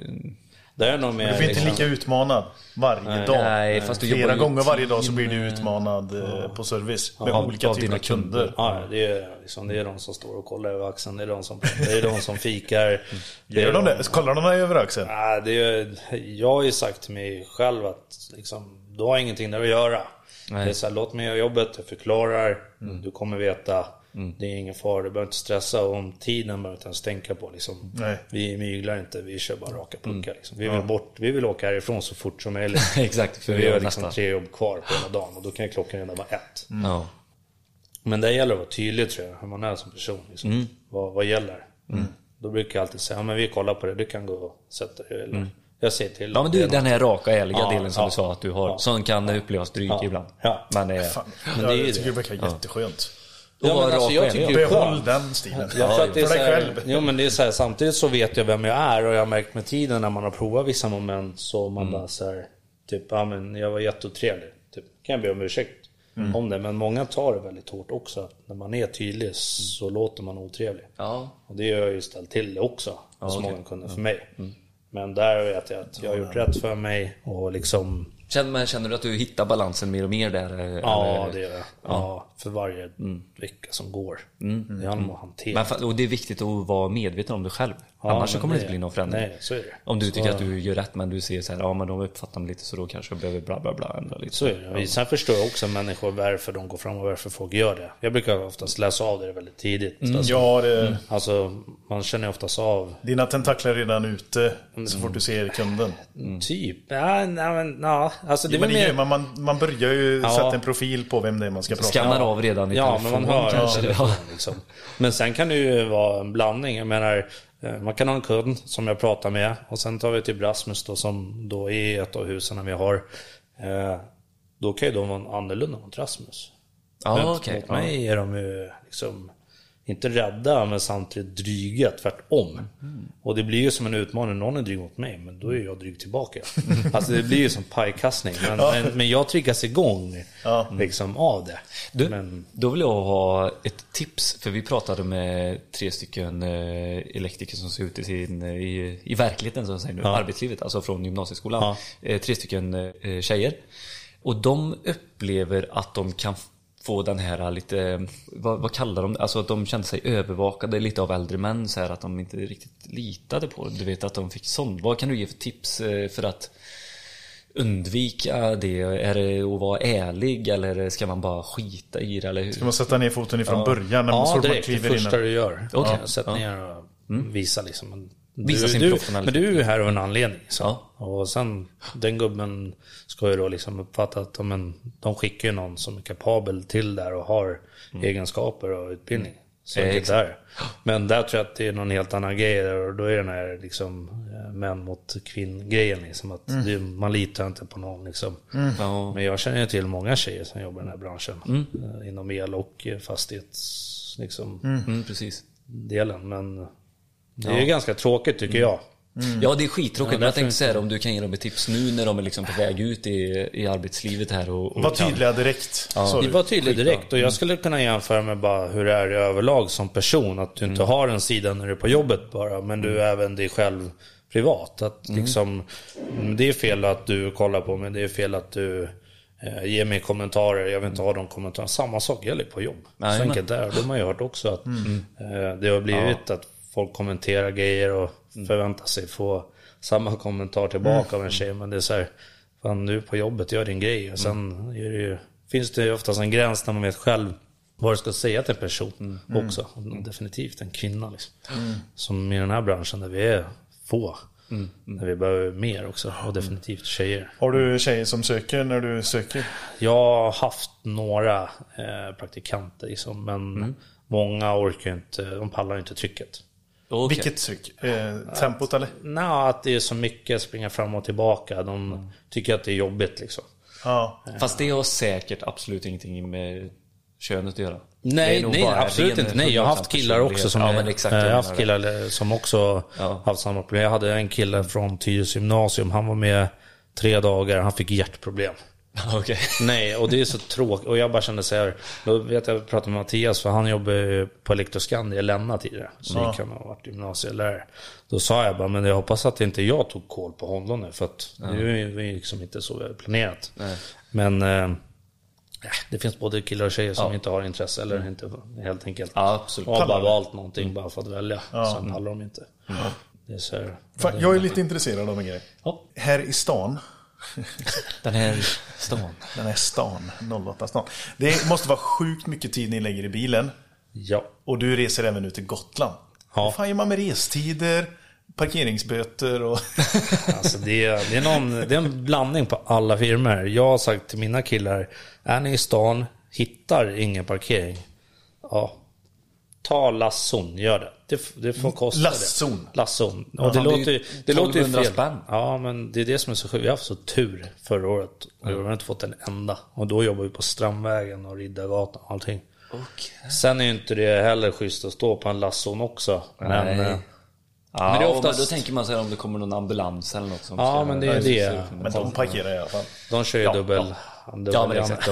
Det är nog mer... Du blir inte liksom- lika utmanad varje dag. nej, fast du Flera jobbar ju gånger varje dag så blir du utmanad eh, på service. Med olika av typer dina av kunder. Ja, det är, liksom, det är de som står och kollar över axeln, det är de som, det är de som fikar. Det är Gör de det? Kollar de dig över axeln? Nej, det är, jag har ju sagt till mig själv att liksom, du har ingenting där att göra. Nej. Det är så här, låt mig göra jobbet, jag förklarar, Mm. du kommer veta. Det är ingen fara, du behöver inte stressa om tiden behöver inte ens tänka på. Liksom. Nej. Vi myglar inte, vi kör bara raka Mm. puckar. Liksom. Vi, vill bort, vi vill åka härifrån så fort som möjligt. Exakt, för För vi vi har liksom nästa. tre jobb kvar på hela dagen och då kan klockan redan vara ett. Ja. Men det gäller att vara tydlig tror jag, hur man är som person. Liksom. Mm. Vad, vad gäller. Då brukar jag alltid säga, ja men vi kollar på det, du kan gå och sätta dig. Eller, Jag säger till. Mm. ja, men du, Det är den här raka, ärliga Ja, delen som ja. du sa att du har. Ja. Som kan upplevas dryg Ja. ibland. Ja. Men Fan, Men ja, det är ju jag tycker det. det verkar jätteskönt. Ja, men alltså, jag tycker ju- Behåll den stilen. Jag tror att det är för dig här, själv. Jo men det är så här, samtidigt så vet jag vem jag är och jag har märkt med tiden när man har provat vissa moment så man Mm. bara så här, typ, ja men jag var jätteotrevlig. Typ, kan jag be om ursäkt Mm. om det. Men många tar det väldigt hårt också. När man är tydlig så låter man otrevlig. Ja. Och det har jag ju ställt till det också. hos okej. många kunder för mig. Men där vet jag att jag har gjort rätt för mig och liksom Känner, men känner du att du hittar balansen mer och mer där? eh, Ja, eller? det gör jag. Ja, för varje vecka som går. Det handlar om att hantera. Men, och det är viktigt att vara medveten om det själv. Ja, Annars så men kommer det inte bli någon förändring. nej, så är det. Om du tycker Så- att du gör rätt men du ser så här, ja men de uppfattar mig lite så då kanske jag behöver bla bla bla ändra lite. Så är det. Sen förstår jag också människor varför de går fram och varför folk gör det. Jag brukar oftast läsa av det väldigt tidigt. Alltså, Ja, det, alltså, man känner ju oftast av dina tentakler är redan ute så fort du ser kunden. typ. Ja, nej, men, ja, alltså det Ja, men mer... man, man, man börjar ju Ja. sätta en profil på vem det är man ska prata Skannar med. av redan i Ja, men telefon man hör kanske. ja. Ja. liksom. Men sen kan det ju vara en blandning. Jag menar, man kan ha en kund som jag pratar med och sen tar vi till Rasmus då som då är ett av husen vi har. Eh, Då kan ju de vara annorlunda mot Rasmus. Ja, Mot- okej. Mot mig är de ju liksom inte rädda men samtidigt dryga, tvärtom. Och det blir ju som en utmaning, någon är dryg mot mig, men då är jag dryg tillbaka. alltså det blir ju som pajkastning. Men, men, men jag triggas igång liksom av det. Du, Men, Då vill jag ha ett tips, för vi pratade med tre stycken eh, elektriker som ser ut i, sin, eh, i, i verkligheten, så att säga nu, arbetslivet, alltså från gymnasieskolan. Ja. Eh, Tre stycken tjejer. Och de upplever att de kan få den här lite, vad, vad kallar de det? Alltså att de kände sig övervakade lite av äldre män, så här att de inte riktigt litade på det. Du vet att de fick sånt. Vad kan du ge för tips eh, för att undvika det? Är det att vara ärlig eller ska man bara skita i det? Eller hur? Ska man sätta ner foten ifrån början när Ja, man direkt. Det första du gör. Okej. Ja, sätt ner och visa liksom. Men Visa du, sin du. Men du är här av en anledning. Så. Ja. Och sen, den gubben ska ju då liksom uppfatta att men, de skickar ju någon som är kapabel till där och har egenskaper och utbildning. Så Eh, det där. Men där tror jag att det är någon helt annan grej. där, Och då är den här liksom, eh, män mot kvinn-grejen. Liksom, att det, man litar inte på någon. Liksom. Ja. Men jag känner ju till många tjejer som jobbar i den här branschen. eh, Inom el och eh, fastighets... Liksom, Mm, precis. delen. Men det är ju ganska tråkigt tycker jag. Ja, det är skittråkigt. Ja, men jag tänkte säga om du kan ge dem ett tips nu när de är liksom på väg ut i, i arbetslivet här och, och Var kan- tydliga direkt. Det du. var tydligt direkt och jag skulle kunna jämföra med bara hur det är i överlag som person. Att du inte har en sida när du är på jobbet bara, men du är även dig själv privat. Att liksom, det är fel att du kollar på mig, det är fel att du eh, ger mig kommentarer, jag vill inte ha de kommentarerna. Samma sak gäller på jobb. Så enkelt är det. De har ju hört också att eh, det har blivit att folk kommenterar grejer och förväntar sig få samma kommentar tillbaka av en tjej. Men det är så här, fan är på jobbet, gör din grej. Och sen är det ju, finns det ju oftast en gräns när man vet själv vad du ska säga till en person också. Definitivt en kvinna liksom. Som i den här branschen där vi är få. Där vi behöver mer också. Och definitivt tjejer. Har du tjejer som söker när du söker? Jag har haft några eh, praktikanter liksom, men många orkar inte, de pallar inte trycket. Okej. Vilket tryck? Eh, tempot eller? Nej, att det är så mycket springa fram och tillbaka. De tycker att det är jobbigt liksom. Ja. Fast det har säkert absolut ingenting med könet att göra. Nej, nej absolut inte. Nej, jag har haft 100% killar också som... Ja, exakt. jag har jag haft killar som också Ja. haft samma problem. Jag hade en kille från Tyresö gymnasium. Han var med tre dagar. Han fick hjärtproblem. Okej. Nej, och det är så tråkigt. Och jag bara kände så här. Då vet jag, jag pratade med Mattias, för han jobbar ju på Elektroscan i Länna tidigare. Så gick han och varit gymnasielärare. Då sa jag bara, men jag hoppas att inte jag tog koll på honom nu. För att det är ju liksom inte så planerat. Men eh, det finns både killar och tjejer som inte har intresse eller inte helt enkelt. Ja, absolut. Och har bara valt någonting bara för att välja. Sen pallar de inte. Det är så här, Fan, jag är lite intresserad av en grej. Ja. Här i stan, Den här stan. den här stan, 08 stan. Det måste vara sjukt mycket tid ni lägger i bilen. Ja. Och du reser även ut till Gotland. Ja. Vad fan gör man med restider, parkeringsböter och... Alltså det, är, det, är någon, det är en blandning på alla firmor. Jag har sagt till mina killar, är ni i stan, hittar ingen parkering, ja, ta lasson, gör det. Det, det får kosta Lasson? det. Lasson. Och det, låter, ju det låter ju 1200 fel. spänn. Ja, men det är det som är så sjukt. Jag har haft så tur förra året. Och jag har inte fått en enda. Och då jobbar vi på Strandvägen och Riddargatan och allting. Okej. Sen är ju inte det heller schysst att stå på en lasson också. Men, Nej. eh, Ja, Men det är oftast- Då tänker man sig om det kommer någon ambulans eller något som Ja, men det är det. Men de parkerar i alla fall. de kör ju Ja, dubbel... dubbel Ja, men exakt.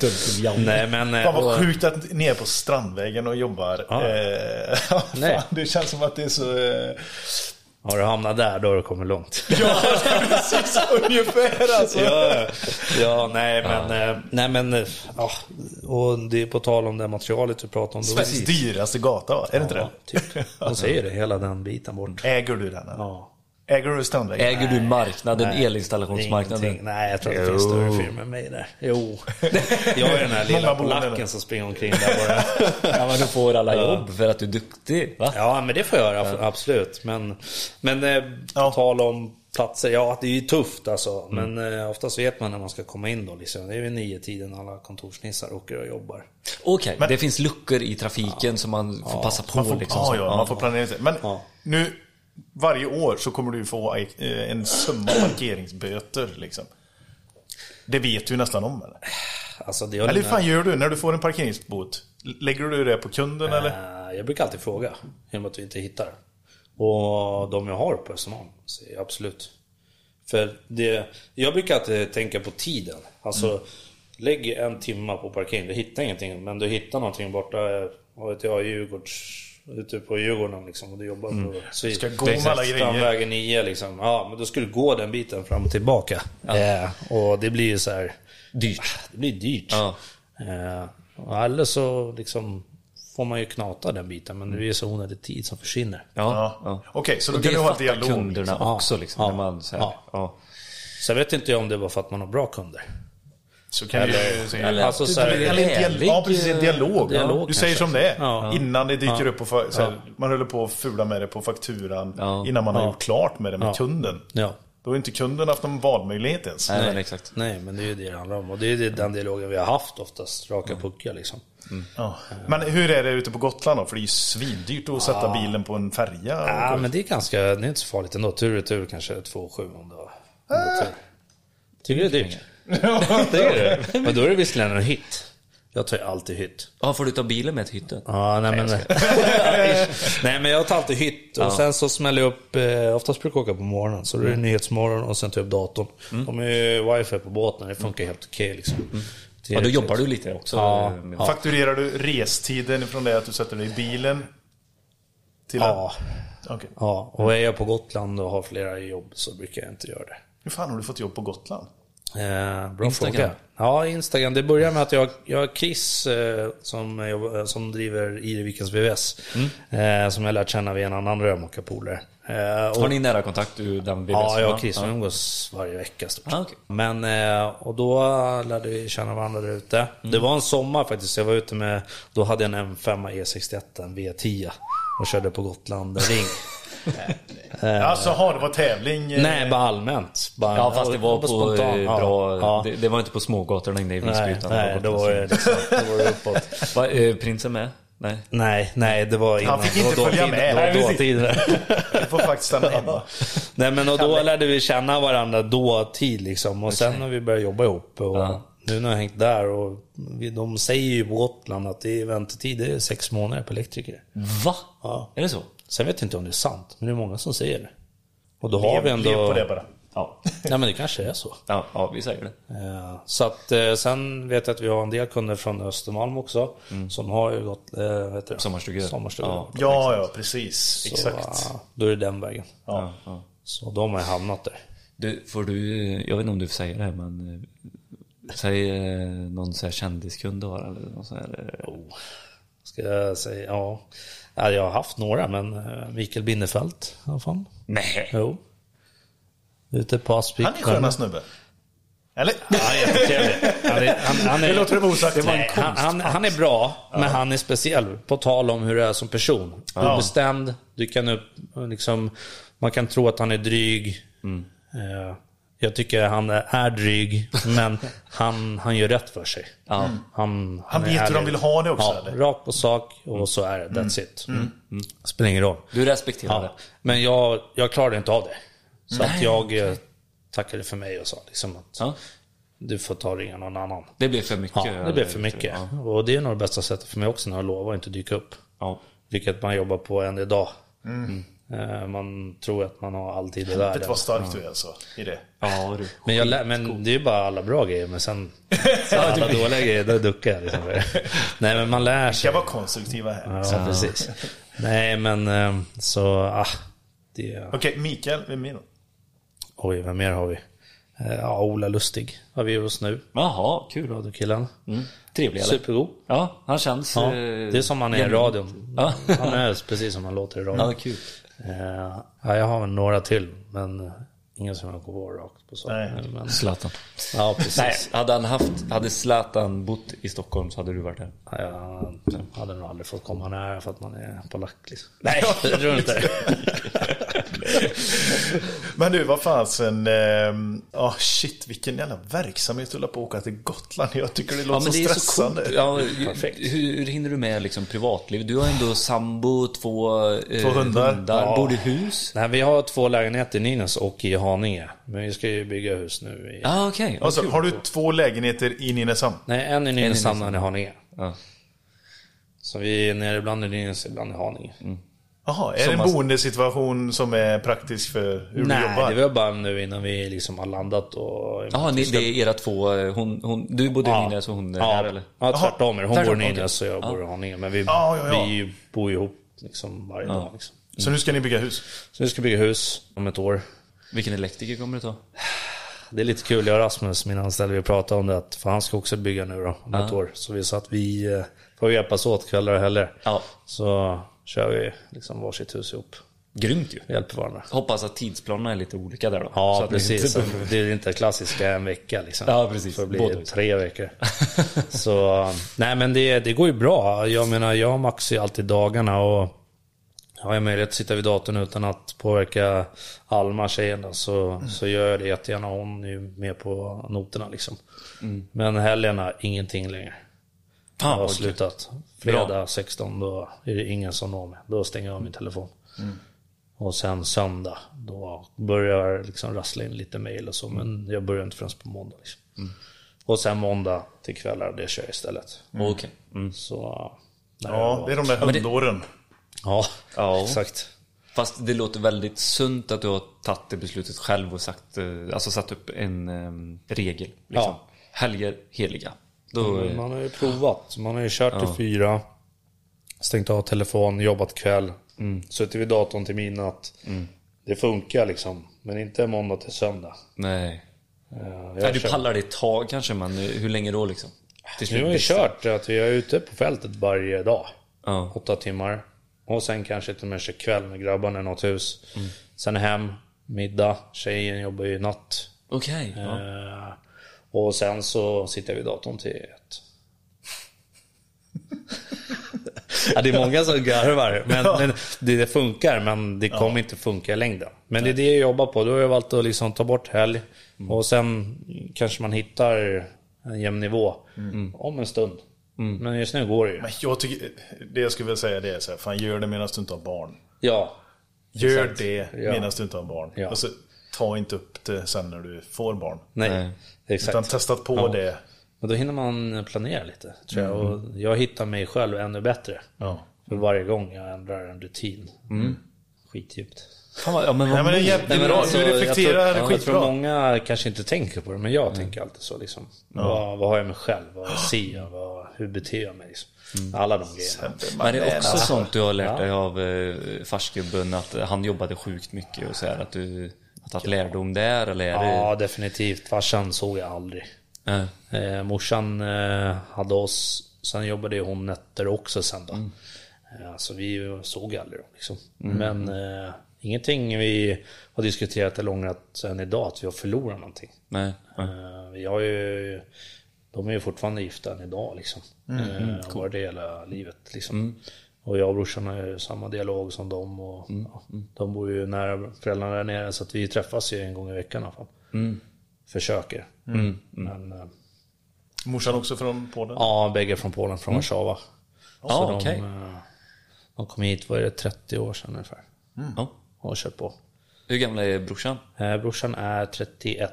De... Nej men... eh, Fan vad och- sjukt att ni är på Strandvägen och jobbar. Ja. Eh, fan, Nej. det känns som att det är så... Eh, Har du hamnat där, då har du kommit långt. Ja, precis ungefär alltså. ja, ja, nej men, eh, nej men, eh, ja, och det är på tal om det materialet du pratade om. Sveriges dyraste gata, är det inte Ja, det? typ. De säger det, hela den biten bort. Äger du den? eller? Ja. Äger du Strandvägen? Äger du marknaden, elinstallationsmarknaden? Ingenting. Nej, jag tror att det finns större firmor än mig där. Jo. Jag är den här lilla polacken som springer omkring där bara. Ja, men du får alla jobb för att du är duktig. Va? Ja, men det får jag göra, absolut. Men, men eh, på Ja. tal om platser, ja det är ju tufft alltså. Men eh, oftast vet man när man ska komma in då. Liksom. Det är vid nio tiden alla kontorsnissar åker och jobbar. Okej, det finns luckor i trafiken som man får passa på. Man får, liksom, ja, så. ja, man får planera sig. Men Ja. nu, varje år så kommer du få eh, en summa parkeringsböter liksom. Det vet du nästan om eller? Alltså, Eller hur fan gör du när du får en parkeringsbot? Lägger du det på kunden eller? Eh, Jag brukar alltid fråga, genom att vi inte hittar. Och de jag har på Östermalm säger absolut. För det, jag brukar alltid tänka på tiden. Alltså, Mm. lägg en timme på parkering, du hittar ingenting. Men du hittar någonting borta, vad vet jag, Djurgårds, ute på Djurgården liksom. Och du jobbar på... Så Mm. Ska gå med alla. Strandvägen 9 liksom. Ja, men då skulle du gå den biten fram och tillbaka. Eh, och det blir ju så här... Dyrt. Det blir dyrt. Ja. Eh, och eller så liksom får man ju knata den biten, men det ju så onödig tid som försvinner. Ja, Ja. ja. Okej, så då kan du ha dialog. kunderna liksom. också liksom. Ja. När man, så här, Ja. ja. Sen vet inte jag om det var för att man har bra kunder. Så kan Eller- du säga... eller- alltså så här- eller ärlig, ja, precis, en dialog. dialog du säger som det är. Ja. Innan det dyker Ja. upp på... fa- Så här, Man håller på att fula med det på fakturan. Ja. Innan man har Ja. gjort klart med det med Ja. kunden. Ja. Då har inte kunden haft någon valmöjlighet ens. Nej, men exakt. Nej, men det är ju det det handlar om. Och det är ju den dialogen vi har haft oftast, raka puckar liksom. Ja. Men hur är det ute på Gotland då? För det är ju svindyrt att sätta bilen på en färja. Ja, och- men det är ganska, det är inte så farligt ändå. Tur och tur kanske 2 7 om du har om du har tur. Tycker du det är dyrt? Tycker du? Men då är det visserligen en hytt. Jag tar ju alltid hytt. Ja, får du ta bilen med till hytten? Ja, nej men... nej men jag tar alltid hytt och sen så smäller jag upp, eh, oftast brukar jag åka på morgonen. Så då är det nyhetsmorgon och sen tar jag upp datorn. De är ju wifi på båten, det funkar helt okej liksom. Ja, då jobbar du lite också. Ja. med- Fakturerar du restiden från det att du sätter dig i bilen? Till Ja. Att... Okej. Ja, och är jag på Gotland och har flera jobb så brukar jag inte göra det. Hur fan har du fått jobb på Gotland? Eh, bra Instagram. fråga. Ja, Instagram. Det börjar med att jag, jag har Chris eh, som, jobbar- eh, som driver Irevikens VVS. Eh, som jag lärt känna via en annan rörmokarpolare. Eh, Har ni nära kontakt, du, den Ja, jag och Chris vi umgås varje vecka stort Ah, okej. Men, eh, och då lärde vi känna varandra där ute. Det var en sommar faktiskt, jag var ute med, då hade jag en M5 E61, en V10. Och körde på Gotland ring. Alltså, har det var tävling? eh, Nej, bara allmänt. Bara, Ja, fast det var på spontan. eh, Ja, bra... Ja. Det, det var inte på smågatorna inne i Visby. Nej, utan nej, då var det liksom, var det uppåt. Va, eh, prinsen med? Nej. Nej, nej, det var innan. fick det var inte följa med. Det Nej, var dåtid. Du får faktiskt stanna hemma. Nej men och då lärde vi känna varandra dåtid liksom. Och sen har vi börjat jobba ihop. Och Ja. Nu när jag hängt där och vi, de säger ju på Gotland att det är väntetid, det är sex månader på elektriker. Va? Ja. Är det så? Sen vet jag inte om det är sant, men det är många som säger det. Och då har vi Lev, ändå... lev på det bara. Ja. Ja men det kanske är så. Ja, ja vi säger det. Eh, Så att eh, sen vet jag att vi har en del kunder från Östermalm också. Som har ju gått, eh, heter det? Sommarstugor. Sommarstugor. Ja. Ja, ja, precis. Så, Exakt. Då är det den vägen. Ja. Ja. Så de har ju hamnat där. Du, får du, jag vet inte om du får säga det här men Säg eh, någon så här kändiskund du har eller någon så här, eh, Oh. Ska jag säga, ja. Ja. Jag har haft några, men eh, Mikael Binnefeld i alla fall. Nej! Jo. Ute på Aspvik. Han är sköna snubbe. Eller? Ja, han är jättetrevlig. Han är, han, han är, Det låter det osagt. Nej, han, han, han är bra, men han är speciell. På tal om hur du är som person. Obestämd, du kan upp, liksom, man kan tro att han är dryg. Mm. Eh, jag tycker han är, är dryg, men han, han gör rätt för sig. Ja. Han, Han är vet hur ärlig. de vill ha det också, Ja, eller? rakt på sak och så är det. That's it. Spelar ingen roll. Du respekterar det? Ja, men jag, jag klarade inte av det. Så att jag eh, tackade för mig och sa liksom att Ja. du får ta och ringa någon annan. Det blir för mycket? Ja, det blev för mycket. Ja. Och det är nog det bästa sättet för mig också när jag lovar att inte dyka upp. ja. Vilket man jobbar på än idag. Eh, Man tror att man har all tid i Vet världen. du vad stark du är alltså, i det? Ja, du. Men, jag men det är ju bara alla bra grejer. Men sen så alla dåliga grejer, då duckar jag. Liksom. Nej men man lär Ska sig. vara konstruktiva här. Ja, precis. Nej men eh, så, ah, det... Okej, Mikael, vem det? Oj, vem mer har vi? Eh, Ja, Ola Lustig har vi hos nu. Jaha, kul. Radiokillen. Mm. Trevlig eller? Supergod. Ja, han känns... Ja, eh, det är som han är i radion. Ja. Han är precis som han låter i radion. Ja, kul. Eh, ja, jag har några till, men eh, ingen som jag på rakt på så. Nej. Men, Zlatan. ja, precis. Nej, hade han haft, hade Zlatan bott i Stockholm så hade du varit där. Ja, Jag hade nog aldrig fått komma nära för att man är polack liksom. Nej, jag tror inte Men du, vad fasen. ehm, Ja, shit, vilken jävla verksamhet du håller på att åka till Gotland. Jag tycker det låter så stressande. Ja, hur, hur hinner du med liksom privatliv? Du har ändå sambo, två, eh, Två hundar. Ja. Bor du i hus? Nej, vi har två lägenheter i Nynäs och i Haninge. Men vi ska ju bygga hus nu. I... Ah, okej. Alltså, har du två lägenheter i Nynäshamn? Nej, en i Nynäshamn och en i Haninge. Ja. Så vi är nere ibland i Nynäs, ibland i Haninge. Jaha, är det en man- boendesituation som är praktisk för hur du Nej, jobbar? det var bara nu innan vi liksom har landat och... Jaha, ni, det är era två, eh, hon, hon, du bodde i Nynäs och hon är ja, här eller? Ja, tvärtom. Hon Tvärtom, bor i okej. Nynäs och jag bor i Haninge. Men vi, Ja, ja, ja. vi bor ihop liksom varje dag. Liksom. Så nu ska ni bygga hus? Så vi ska bygga hus om ett år. Vilken elektriker kommer det ta? Det är lite kul, jag och Rasmus, min anställde, vi pratade om det att för han ska också bygga nu då, om ett år. Så vi sa att vi eh, får hjälpas åt kvällar och helger. Ja. Så kör vi liksom varsitt hus ihop. Grymt ju. Hjälper varandra. Hoppas att tidsplanerna är lite olika där då. Så Ja, ni precis. inte- Det är inte klassiska en vecka liksom. Ja, precis. Så det blir tre veckor. Så, nej men det, det går ju bra. Jag menar, jag och Max är alltid dagarna och har jag möjlighet att sitta vid datorn utan att påverka Alma, tjejen, så, så gör jag det jättegärna. Hon är ju med på noterna liksom. Men helgerna, ingenting längre. Fan, Jag har slutat. Fredag 16, då är det ingen som når mig. Då stänger jag av min telefon. Och sen söndag, då börjar jag liksom rassla in lite mail och så. Men jag börjar inte förrän på måndag. Liksom. Och sen måndag till kvällar, det kör jag istället. Okej. Så... nej, Ja, det är de där hundåren. Ja, Ja. exakt. Fast det låter väldigt sunt att du har tagit det beslutet själv och sagt, eh, alltså satt upp en um, regel. Liksom. Ja. Helger heliga. Då, Man har ju provat. Man har ju kört till fyra. Stängt av telefon, jobbat kväll. Suttit vid datorn till midnatt. Det funkar liksom. Men inte måndag till söndag. nej. Eh, jag nej. Du pallar det ett tag kanske, men hur länge då liksom? Till Nu har vi kört att vi är ute på fältet varje dag. Ja. Åtta timmar. Och sen kanske till och med kör kväll med grabbarna i något hus. Sen hem, middag. Tjejen jobbar ju natt. Okej. ja. Eh, och sen så sitter jag vid datorn till ett. ja, det är många som garvar. Men, men det, funkar, men det kommer inte funka i längden. Men det är det jag jobbar på. Då har jag valt att liksom ta bort helg. Och sen kanske man hittar en jämn nivå om en stund. Men just nu går det ju. Men jag tycker, det jag skulle vilja säga det är så här, fan gör det medan du inte har barn. Ja, Gör Exakt. det Ja. medan du inte har barn. Ja. Och så ta inte upp det sen när du får barn. nej. Nej. Exakt. Utan testat på Ja. det. Men då hinner man planera lite, tror jag. Och jag hittar mig själv ännu bättre. Ja. För varje gång jag ändrar en rutin. Skitdjupt. Fan ja, men vad Nej, men det är modigt. jävligt Nej, men bra. alltså, du reflekterar jag tror, Jag tror många kanske inte tänker på det, men jag tänker alltid så liksom. Vad, vad har jag mig själv? Vad ser jag? Vad, hur beter jag mig? Liksom. Alla de grejerna. Men det är också alltså. sånt du har lärt dig av eh, farsgubben, att han jobbade sjukt mycket och så här, att du har tagit lärdom där eller är det... Ja, definitivt. Farsan såg jag aldrig. Eh, morsan eh, hade oss, sen jobbade ju hon nätter också sen då. Eh, så vi såg aldrig dem liksom. Men eh, ingenting vi har diskuterat eller ångrat än idag, att vi har förlorat någonting. Nej. Eh, vi har ju, de är ju fortfarande gifta än idag liksom. Mm, och har det hela livet liksom. Och jag och brorsan har ju samma dialog som dem och ja, de bor ju nära föräldrarna där nere så att vi träffas ju en gång i veckan i alla fall. Försöker. Men eh, Morsan också från Polen? ja, bägge från Polen, från Warszawa. Ja, Så de, okej. eh, de kom hit, vad är det, 30 år sedan ungefär. Ja. Och har kört på. Hur gammal är brorsan? Eh, brorsan är 31.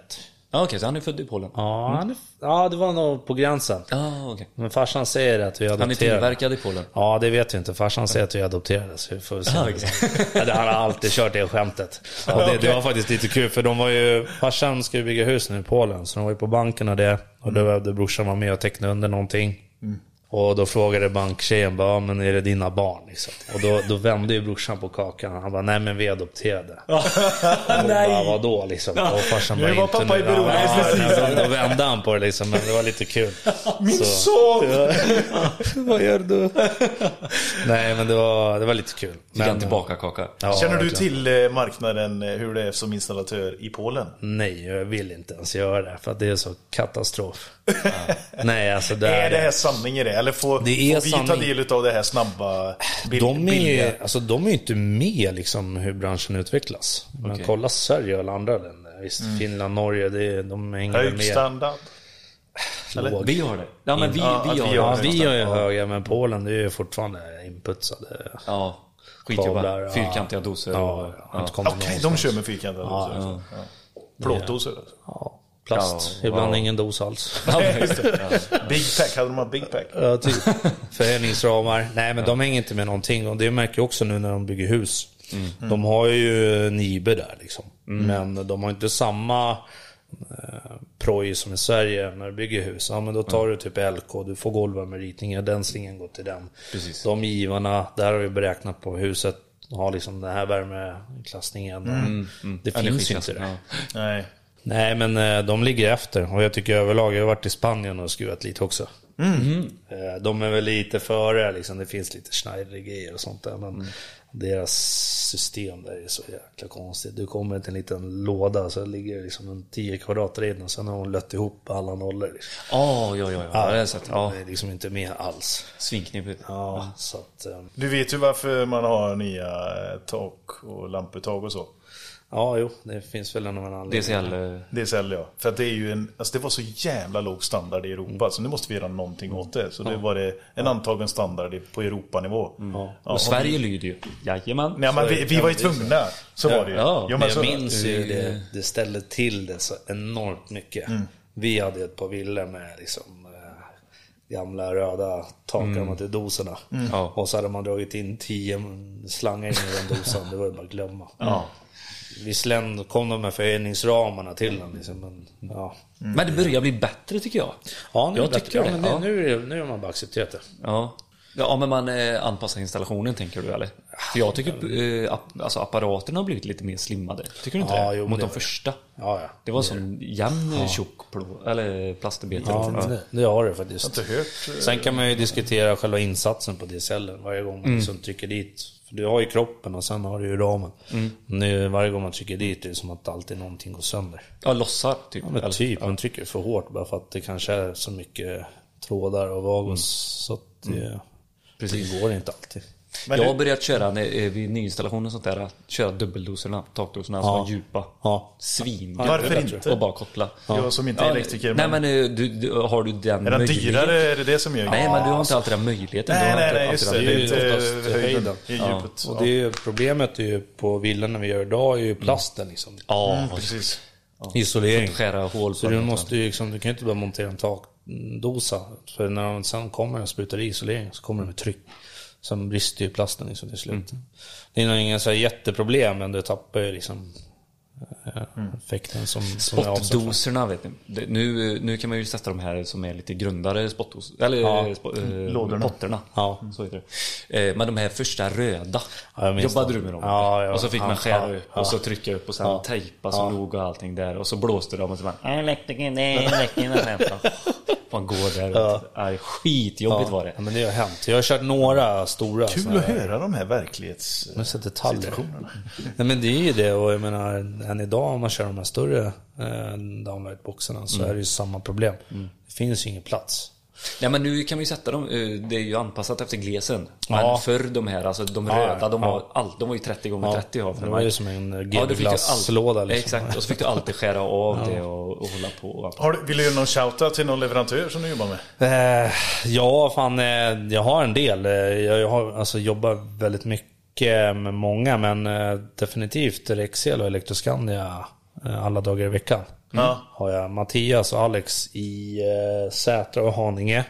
Ja, okej, så han är född i Polen? Ja, han är, ja, det var nog på gränsen. Ja, okej. Men farsan säger att vi är Han är tillverkad i Polen? Ja, det vet vi inte. Farsan säger att vi är adopterade, så vi får se. Ah, det- Han har alltid kört det skämtet. Och det, det var faktiskt lite kul, för de var ju... Farsan ska ju bygga hus nu i Polen, så de var ju på banken och det. Och då behövde brorsan vara med och teckna under någonting. Och då frågade banktjejen bara, ja, men är det dina barn? Liksom. Och då, då vände ju brorsan på kakan. Han bara, nej men vi är adopterade. Och Nej. Bara, vadå liksom? Och farsan bara, var inte pappa i nu. beroende, Ja, precis. nej, Då vände han på det liksom, men det var lite kul. Min Så- son! Vad gör du? nej men det var, det var lite kul. Fick han tillbaka kaka? ja, Känner du till eh, marknaden, eh, hur det är som installatör i Polen? Nej, jag vill inte ens göra det. För att det är så katastrof. Nej, alltså det Är det här sanning i det? Eller får, Det är får vi ta del av det här snabba, bil, De billiga? är, alltså, de är ju inte med liksom, hur branschen utvecklas. Men Okej. kolla Sverige och alla andra länder. Visst, Finland, Norge, det, de hänger Hög med. standard? Eller? Vi har det. Ja, men vi, Ja, vi att har vi det. Ja, vi är ju höga, men Polen det är ju fortfarande inputsade. Ja, Kablar, skitjobba. ja. Fyrkantiga doser. Ja, och, har kommit Okej, de någonstans. kör med fyrkantade doser. Ja. Plåtdoser. alltså. Ja, plast. Ja, Ibland wow. ingen dos alls. Big pack, hade de haft big pack? Ja, typ. Förhöjningsramar. Nej, men de hänger inte med någonting. Och det märker jag också nu när de bygger hus. De har ju Nibe där liksom. Men de har inte samma eh, proj som i Sverige när du bygger hus. Ja, men då tar du typ LK, du får golvvärmeritningar, den slingen går till den. Precis. De givarna, där har vi beräknat på huset, har liksom den här värmeklassningen. Det finns ju inte det. Ja. Nej. Nej, men eh, de ligger efter. Och jag tycker överlag, jag har varit i Spanien och skruvat lite också. Eh, De är väl lite före, liksom. det finns lite Schneider-grejer och sånt där. Men deras system där är så jäkla konstigt. Du kommer till en liten låda så ligger det liksom en 10 kvadrat in och sen har hon lött ihop alla nollor. Liksom. Ja, ja, ja, ja. jag sett. Ja, Det är liksom inte med alls. svinknipigt. Ja, så att... eh, Du vet ju varför man har nya tak och lamputtag och så. Ja, jo, det finns väl en anledning. DCL. eh, säljer jag. För att det är ju en, alltså det var så jävla låg standard i Europa så nu måste vi göra någonting åt det. Så det var det en antagen standard på Europanivå. Ja, Och Sverige lyder ju. Jajamän. Nej men vi, vi var ju tvungna. Så var det ju. Ja. Jo, Men så, jag minns ju det, det ställde till det så enormt mycket. Mm. Vi hade ett par villor med liksom eh, gamla röda takarna till doserna. Mm. Ja. Och så hade man dragit in tio slangar in i den dosan. Det var ju bara att glömma. Ja. Visserligen kom de med förhöjningsramarna till den liksom, men ja. Men det börjar bli bättre tycker jag. Ja, nu, Jag tycker bättre. det, Ja, ja. nu, nu, har man bara accepterat det. Ja. Ja, men man eh, anpassar installationen tänker du eller? För jag tycker eh, app, alltså, apparaterna har blivit lite mer slimmade. Tycker du inte Ja, det? jo, Mot det de första. Ja, ja. Det var sån jämn tjock plå, eller plastbit. Ja, det, det har det faktiskt. Jag har inte hört. eh, Sen kan man ju diskutera själva insatsen på DSL varje gång man Mm. liksom trycker dit. Du har ju kroppen och sen har du ju ramen. Mm. Nu, varje gång man trycker dit är det som att alltid någonting går sönder. Ja, lossar typ. Ja, men typ, man trycker för hårt bara för att det kanske är så mycket trådar och vagos. Mm. Så att det, det går inte alltid. Men jag har börjat köra när, eh, vid nyinstallation och sånt där, att köra dubbeldoserna, takdoserna som Ja. var djupa. Ja. Svin. Varför inte? Och bara koppla. Jag som inte är elektriker. Nej men, men eh, du, du, har du den är den möjligheten? dyrare? Är det det som gör Nej men du har inte alltid den möjligheten. Nej, nej, nej, just det. Det är ju inte höjden, det är djupet. Och det är problemet är ju på villorna vi gör idag är ju plasten liksom. Ja, Mm, precis. Isolering. skära hål Så på du måste ju liksom, du kan ju inte bara montera en takdosa. För när de sen kommer och sprutar i isolering så kommer det med tryck. Sen brister ju plasten liksom till slut. Det är nog inga så jätteproblem men du tappar ju liksom eh, effekten som, som. Spottdoserna vet ni. Nu, nu kan man ju testa de här som är lite grundare spottdos, eller Ja. ja. spo, eh, Lådorna. potterna. Ja. Så heter det. Eh, men de här första röda. Ja, jobbade det. du med dem? Ja, ja. och så fick man skära ja, upp ja. och så trycka upp och sen Ja. tejpa så Ja. noga och allting där. Och så blåste de och så bara är elektrikern. Man går där och ja. Skitjobbigt var det. Ja, men det har hänt. Jag har kört några stora. Kul här- att höra de här verklighets... Men så detaljer. Nej men det är ju det och jag menar än idag om man kör de här större eh, downlightboxarna så är det ju samma problem. Det finns ju ingen plats. Nej men nu kan vi sätta dem, eh, det är ju anpassat efter glesen. Men Ja. förr de här, alltså de Ja, röda, de var, ja. all, de var ju 30 gånger 30 har jag för det var ju som en eh, Ja, all- liksom. Exakt, och så fick du alltid skära av det och, och hålla på. Och. Har du, vill du göra någon shoutout till någon leverantör som du jobbar med? Eh, ja, fan eh, jag har en del. Eh, Jag, jag har alltså jobbar väldigt mycket med många men eh, definitivt Rexel och Elektroskandia eh, alla dagar i veckan. Ja. Har jag Mattias och Alex i eh, Sätra och Haninge.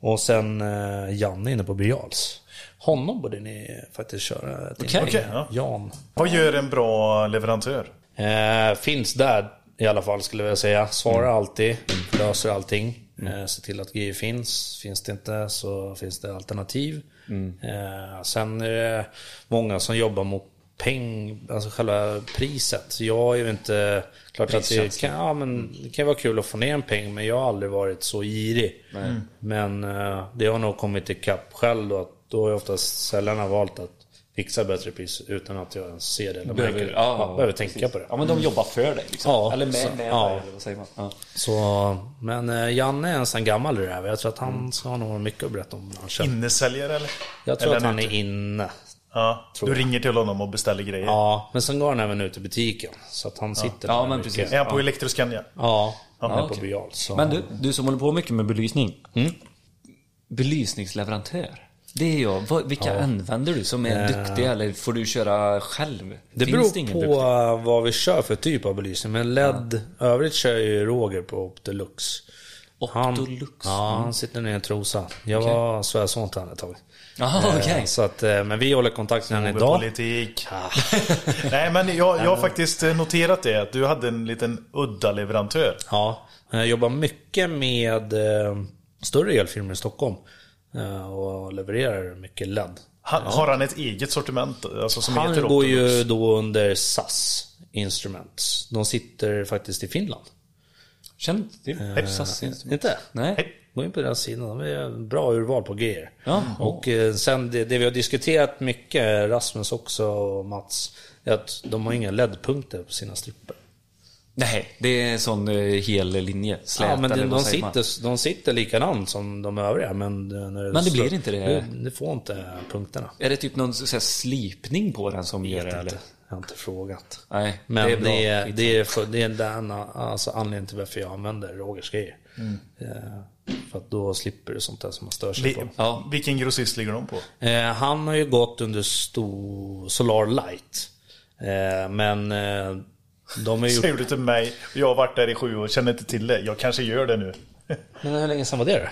Och sen eh, Janne inne på Byals. Honom borde ni faktiskt köra till. Okej. Okej, ja. Jan. Vad gör en bra leverantör? Eh, finns där i alla fall skulle jag säga. Svarar alltid, löser allting. Eh, se till att grejer finns. Finns det inte så finns det alternativ. Eh, sen är det många som jobbar mot peng, alltså själva priset. Jag är ju inte... Klart att det kan, ja, men det kan vara kul att få ner en peng, men jag har aldrig varit så girig. Men eh, det har nog kommit ikapp själv då. Då har oftast säljarna valt att fixa bättre pris utan att jag ens ser det eller Behöver, märker det. ja, Ja, behöver precis. tänka på det. Ja, men de jobbar för dig liksom. Ja, Eller med, så- med ja. dig, eller vad säger man? Ja. Så, men eh, Janne är en sån gammal räv. Jag tror att han ska ha nog mycket att berätta om branschen. Innesäljare eller? Jag tror eller att han är inne. Ja, du ringer till honom och beställer grejer. Ja, men sen går han även ut i butiken. Så att han sitter Ja, där men mycket. precis. Är han på Electroscandia? Ja, han är Ja, på. Bial. Så. Men du, du som håller på mycket med belysning. Mm. Belysningsleverantör. Det är jag. Vad, vilka använder du som är duktiga eller får du köra själv? det Finns beror ingen på duktig? eh, vad vi kör för typ av belysning. Men LED, övrigt kör ju Roger på Optolux. Han, Optolux? Ja, han sitter ner i en trosa. Jag var svärson till honom ett tag. Jaha, okej. Eh, Så att, eh, men vi håller kontakt med honom Med idag. politik. Nej, men jag, jag har faktiskt eh, noterat det, att du hade en liten udda leverantör. Ja, jag jobbar mycket med eh, större elfirmor i Stockholm. Eh, och levererar mycket LED. Han, Har han ett eget sortiment? Alltså, som Han heter går ju då under SAS Instruments. De sitter faktiskt i Finland. Känner inte till. SAS instrument. Inte? Nej. Gå in på deras sida, de är bra urval på grejer. Ja. Och eh, sen det, det vi har diskuterat mycket, Rasmus också och Mats, är att de har inga LED-punkter på sina strippor. Nej, det är en sån eh, hel linje. Slät Ja, men eller de, sitter, de sitter likadant som de övriga, men... eh, När Men det så- blir inte det. Det, det får inte punkterna. Är det typ någon så här, slipning på den som gör det? Eller? Jag har inte frågat. Nej, Men det är bra. det är, det är, för, det är den alltså, anledningen till varför jag använder Rogers grejer. Eh, för att då slipper du sånt där som man stör sig Vi, på. Ja. Vilken grossist ligger de på? Eh, han har ju gått under stor Solar Light. Eh, men eh, de är ju... Säger du till mig, jag har varit där i sju år och känner inte till det. Jag kanske gör det nu. Men hur länge sedan var det då?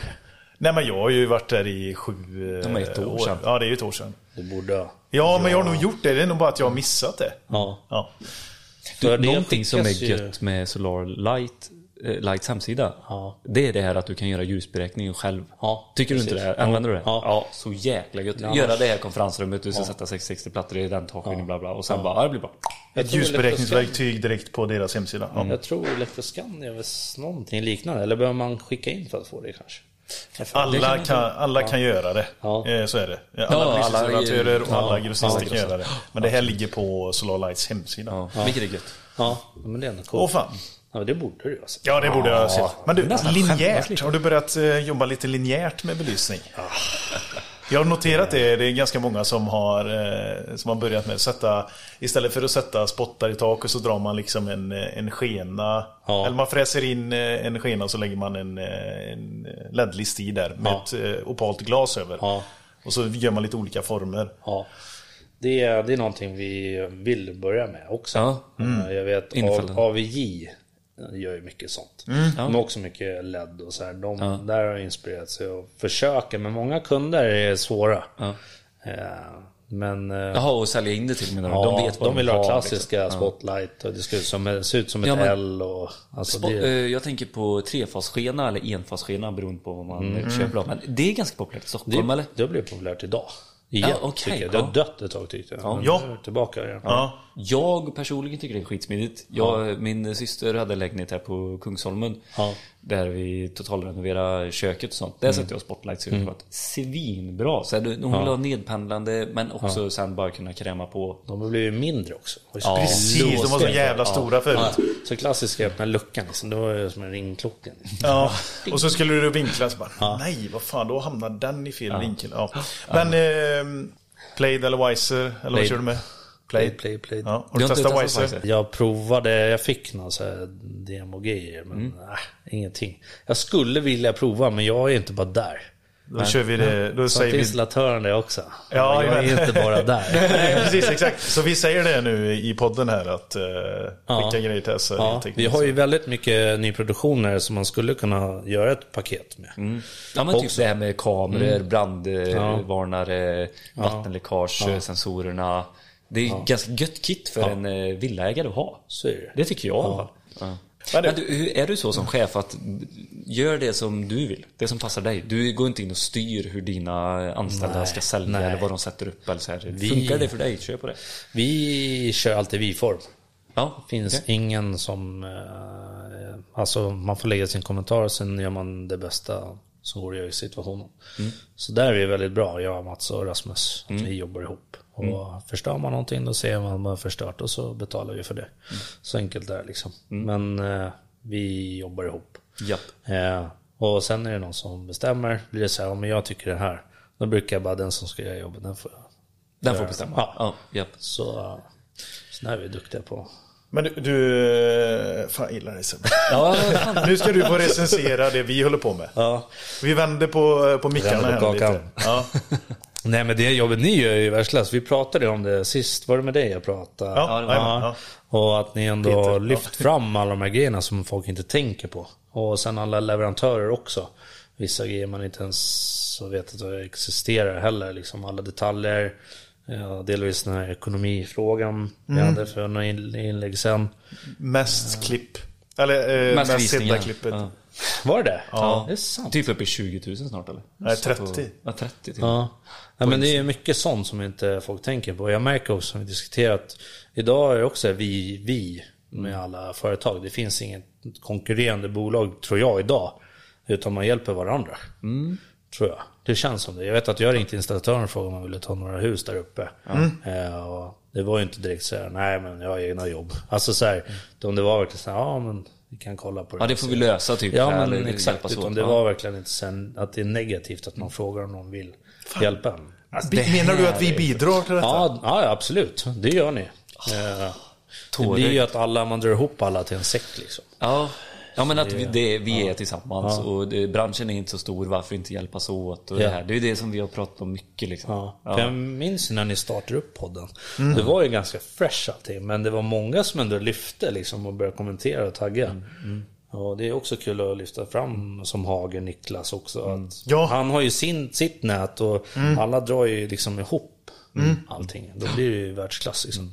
Nej men jag har ju varit där i sju eh, Det var ett år sedan. Ja, det är ju ett år sedan. Du borde ha... Ja, men jag har nog gjort det. Det är nog bara att jag har missat det. Ja. Ja. För det Någonting som är ju- gött med Solar Light, eh, Lights hemsida. Ja. Det är det här att du kan göra ljusberäkning själv. Ja, Tycker du inte precis. det? Använder du det? Ja. så jäkla gött. Ja. Göra det här konferensrummet, du ska sätta 660 plattor i den takhöjden, bla bla. Och sen bara, ja, det blir bra. Ett ljusberäkningsverktyg direkt på deras hemsida. Ja. Jag tror Electroscan är väl någonting liknande. Eller behöver man skicka in för att få det kanske? Alla, kan, alla kan göra det. Ja. Eh, Så är det. Alla Ja, alla- belysningsleverantörer och ja, alla grossister ja, kan göra det. Men det här ligger på Solar Lights hemsida. Ja. Vilket är gött. Ja, men det är ändå coolt. Åh fan. Ja, det borde du ha sett. Ja, det borde jag ha sett. Men du, linjärt. Har du börjat eh, jobba lite linjärt med belysning? Jag har noterat det. Det är ganska många som har, eh, som har börjat med att sätta... Istället för att sätta spottar i taket så drar man liksom en, eh, en skena. Ja. Eller man fräser in en skena och så lägger man en, en LED-list i där med Ja. ett opalt glas över. Ja. Och så gör man lite olika former. Ja. Det är, det är någonting vi vill börja med också. Ja. Eh, Jag vet Infällen. A- AVJ gör ju mycket sånt. De har också mycket LED och så här. De, Där har jag inspirerat sig och försöker. Men många kunder är svåra. Ja. Eh, Men eh, Jaha, och sälja in det till du? ja, de vet vad de vill ha har, klassiska liksom. spotlight och det ska ut som, se ut som ett Ja, men- L och... Alltså Spo- det, eh, Jag tänker på trefasskena eller enfasskena beroende på vad man mm. köper av. Men det är ganska populärt i Stockholm det, eller? det blir populärt idag. Igen, Ja, tycker jag. Det har ja. dött ett tag tyckte jag. Men Ja. är tillbaka igen. Ja. Jag personligen tycker det är skitsmidigt. Jag, Min syster hade lägenhet här på Kungsholmen. Ja. Där vi totalrenoverade köket och sånt. Där sätter jag spotlights ut. Det var svinbra. Så hon vill ha nedpendlande men också sen bara kunna kräma på. De har blivit mindre också. Ja, Precis, de var så jävla stora förut. Ja, så klassiska öppna luckan liksom. Det var som en ringklocka. Ja, och så skulle du vinkla så bara, nej vad fan, då hamnar den i fel vinkel. Ja. Men, eh, Played eller Wiser, eller vad Played. kör du med? Play, play, play. Ja. Har Du testat Wiser? Jag provade, jag fick några så här demogrejer men Mm. nej, ingenting. Jag skulle vilja prova men jag är inte bara där. Då kör vi det, då Så säger vi... installatören det också. Ja, jag är jajamän. inte bara där. Nej, precis, exakt. Så vi säger det nu i podden här att uh, Ja. skicka grejer till SR. Ja, vi har ju väldigt mycket nyproduktioner som man skulle kunna göra ett paket med. Mm. Ja men typ det här med kameror, brandvarnare, Ja. vattenläckage, sensorerna. Det är ganska gött kit för en eh, villaägare att ha. Så är det. Det tycker jag i alla fall. Ja. Men du, är du så som chef att gör det som du vill, det som passar dig? Du går inte in och styr hur dina anställda Nej, ska sälja nej. eller vad de sätter upp eller så här. Vi- Funkar det för dig? Kör på det. Vi kör alltid vi-form. Ja, Det finns okej. ingen som... Eh, alltså man får lägga sin kommentar och sen gör man det bästa som går att göra i situationen. Så där är vi väldigt bra, jag, Mats och Rasmus. Att vi jobbar ihop. Och förstör man någonting då ser man vad man har förstört och så betalar vi för det. Så enkelt är det liksom. Men eh, vi jobbar ihop. Japp. Eh, och sen är det någon som bestämmer. Blir det så här, om jag tycker det här. Då brukar jag bara, den som ska göra jobbet, den får Den får bestämma. Ja. Ja, japp. Så, eh, så där är vi duktiga på. men du, du eh, fan gillar Sebbe. Ja. Nu ska du få recensera det vi håller på med. Ja. Vi vänder på, på mickarna Vänder på här lite. Ja. Nej men det jobbet ni gör är ju världsklass. Vi pratade om det sist. Var det med dig jag pratade? Ja, ja, ja. Och att ni ändå Peter, har lyft fram alla de här grejerna som folk inte tänker på. Och sen alla leverantörer också. Vissa grejer man inte ens vet att det existerar heller. Liksom alla detaljer. Ja, delvis den här ekonomifrågan vi hade för några in- inlägg sen. Mest klipp. Eller eh, Mest mest klippet. Ja. Var det det? Ja. Det är sant. Typ uppe i 20 000 snart eller? Nej, Så att- 30. Ja, 30 till. Ja. ja men det är mycket sånt som inte folk tänker på. Jag märker också, som vi diskuterat, idag är det också vi, vi med alla företag. Det finns inget konkurrerande bolag, tror jag, idag. Utan man hjälper varandra. Tror jag. Det känns som det. Jag vet att jag ringde installatören och frågade om han ville ta några hus där uppe. Eh, och det var ju inte direkt så här, nej men jag har egna jobb. Alltså så här, om det var verkligen så här, ja men vi kan kolla på det. Ja, det får vi lösa typ. Ja eller men exakt, hjälpas utan åt. det var verkligen inte sen att det är negativt att man frågar om någon vill hjälpa en. Bi- Menar du att vi bidrar till detta? Ja, ja absolut. Det gör ni. Eh, det blir ju att alla, man drar ihop alla till en säck liksom. Ja. Ja men att vi, det, vi är tillsammans och det, branschen är inte så stor, varför inte hjälpas åt? Och Ja. det, här. det är ju det som vi har pratat om mycket liksom. Ja. Ja. Jag minns när ni startade upp podden. Det var ju ganska fresh allting. Men det var många som ändå lyfte liksom och började kommentera och tagga. Och det är också kul att lyfta fram som Hager, Niklas också. Att Ja. Han har ju sin, sitt nät och alla drar ju liksom ihop allting. Då blir det ju världsklass liksom.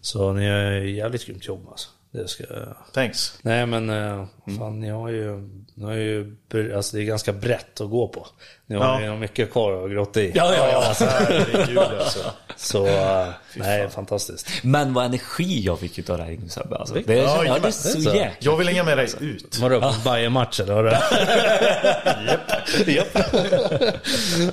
Så ni gör ju jävligt grymt jobb alltså. Det ska Thanks. Nej men eh, fan ni har ju, ni har ju alltså det är ganska brett att gå på. Ni har Ja. mycket kvar att grotta i. Ja, ja, ja. Alltså, herregud alltså. Så, eh, nej fantastiskt. Men vad energi jag fick utav det här nu Sebbe. Alltså, det, Ja, ja, det är så är jäkla... Jag vill hänga med dig ut. Var du på en Bayern-match eller? Japp.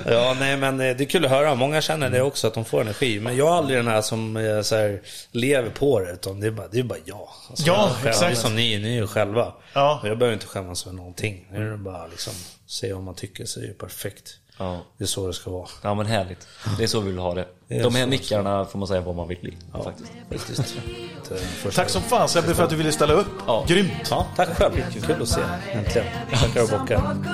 ja nej men eh, det är kul att höra. Många känner det också att de får energi. Men jag är aldrig den här som eh, så här, lever på det. Utan det är bara, det är bara jag. Alltså, Ja, jag exakt. Det är som ni, ni är ju själva. Ja. Jag behöver inte skämmas för någonting. Nu är det bara liksom, se vad man tycker så är det ju perfekt. Ja. Det är så det ska vara. Ja men härligt. Det är så vi vill ha det. det De här mickarna får man säga vad man vill bli. Ja, faktiskt. Tack som fan Sebbe för att du ville ställa upp. Ja. Grymt! Ja, tack själv. Kul att se Äntligen. Tackar och bockar. Om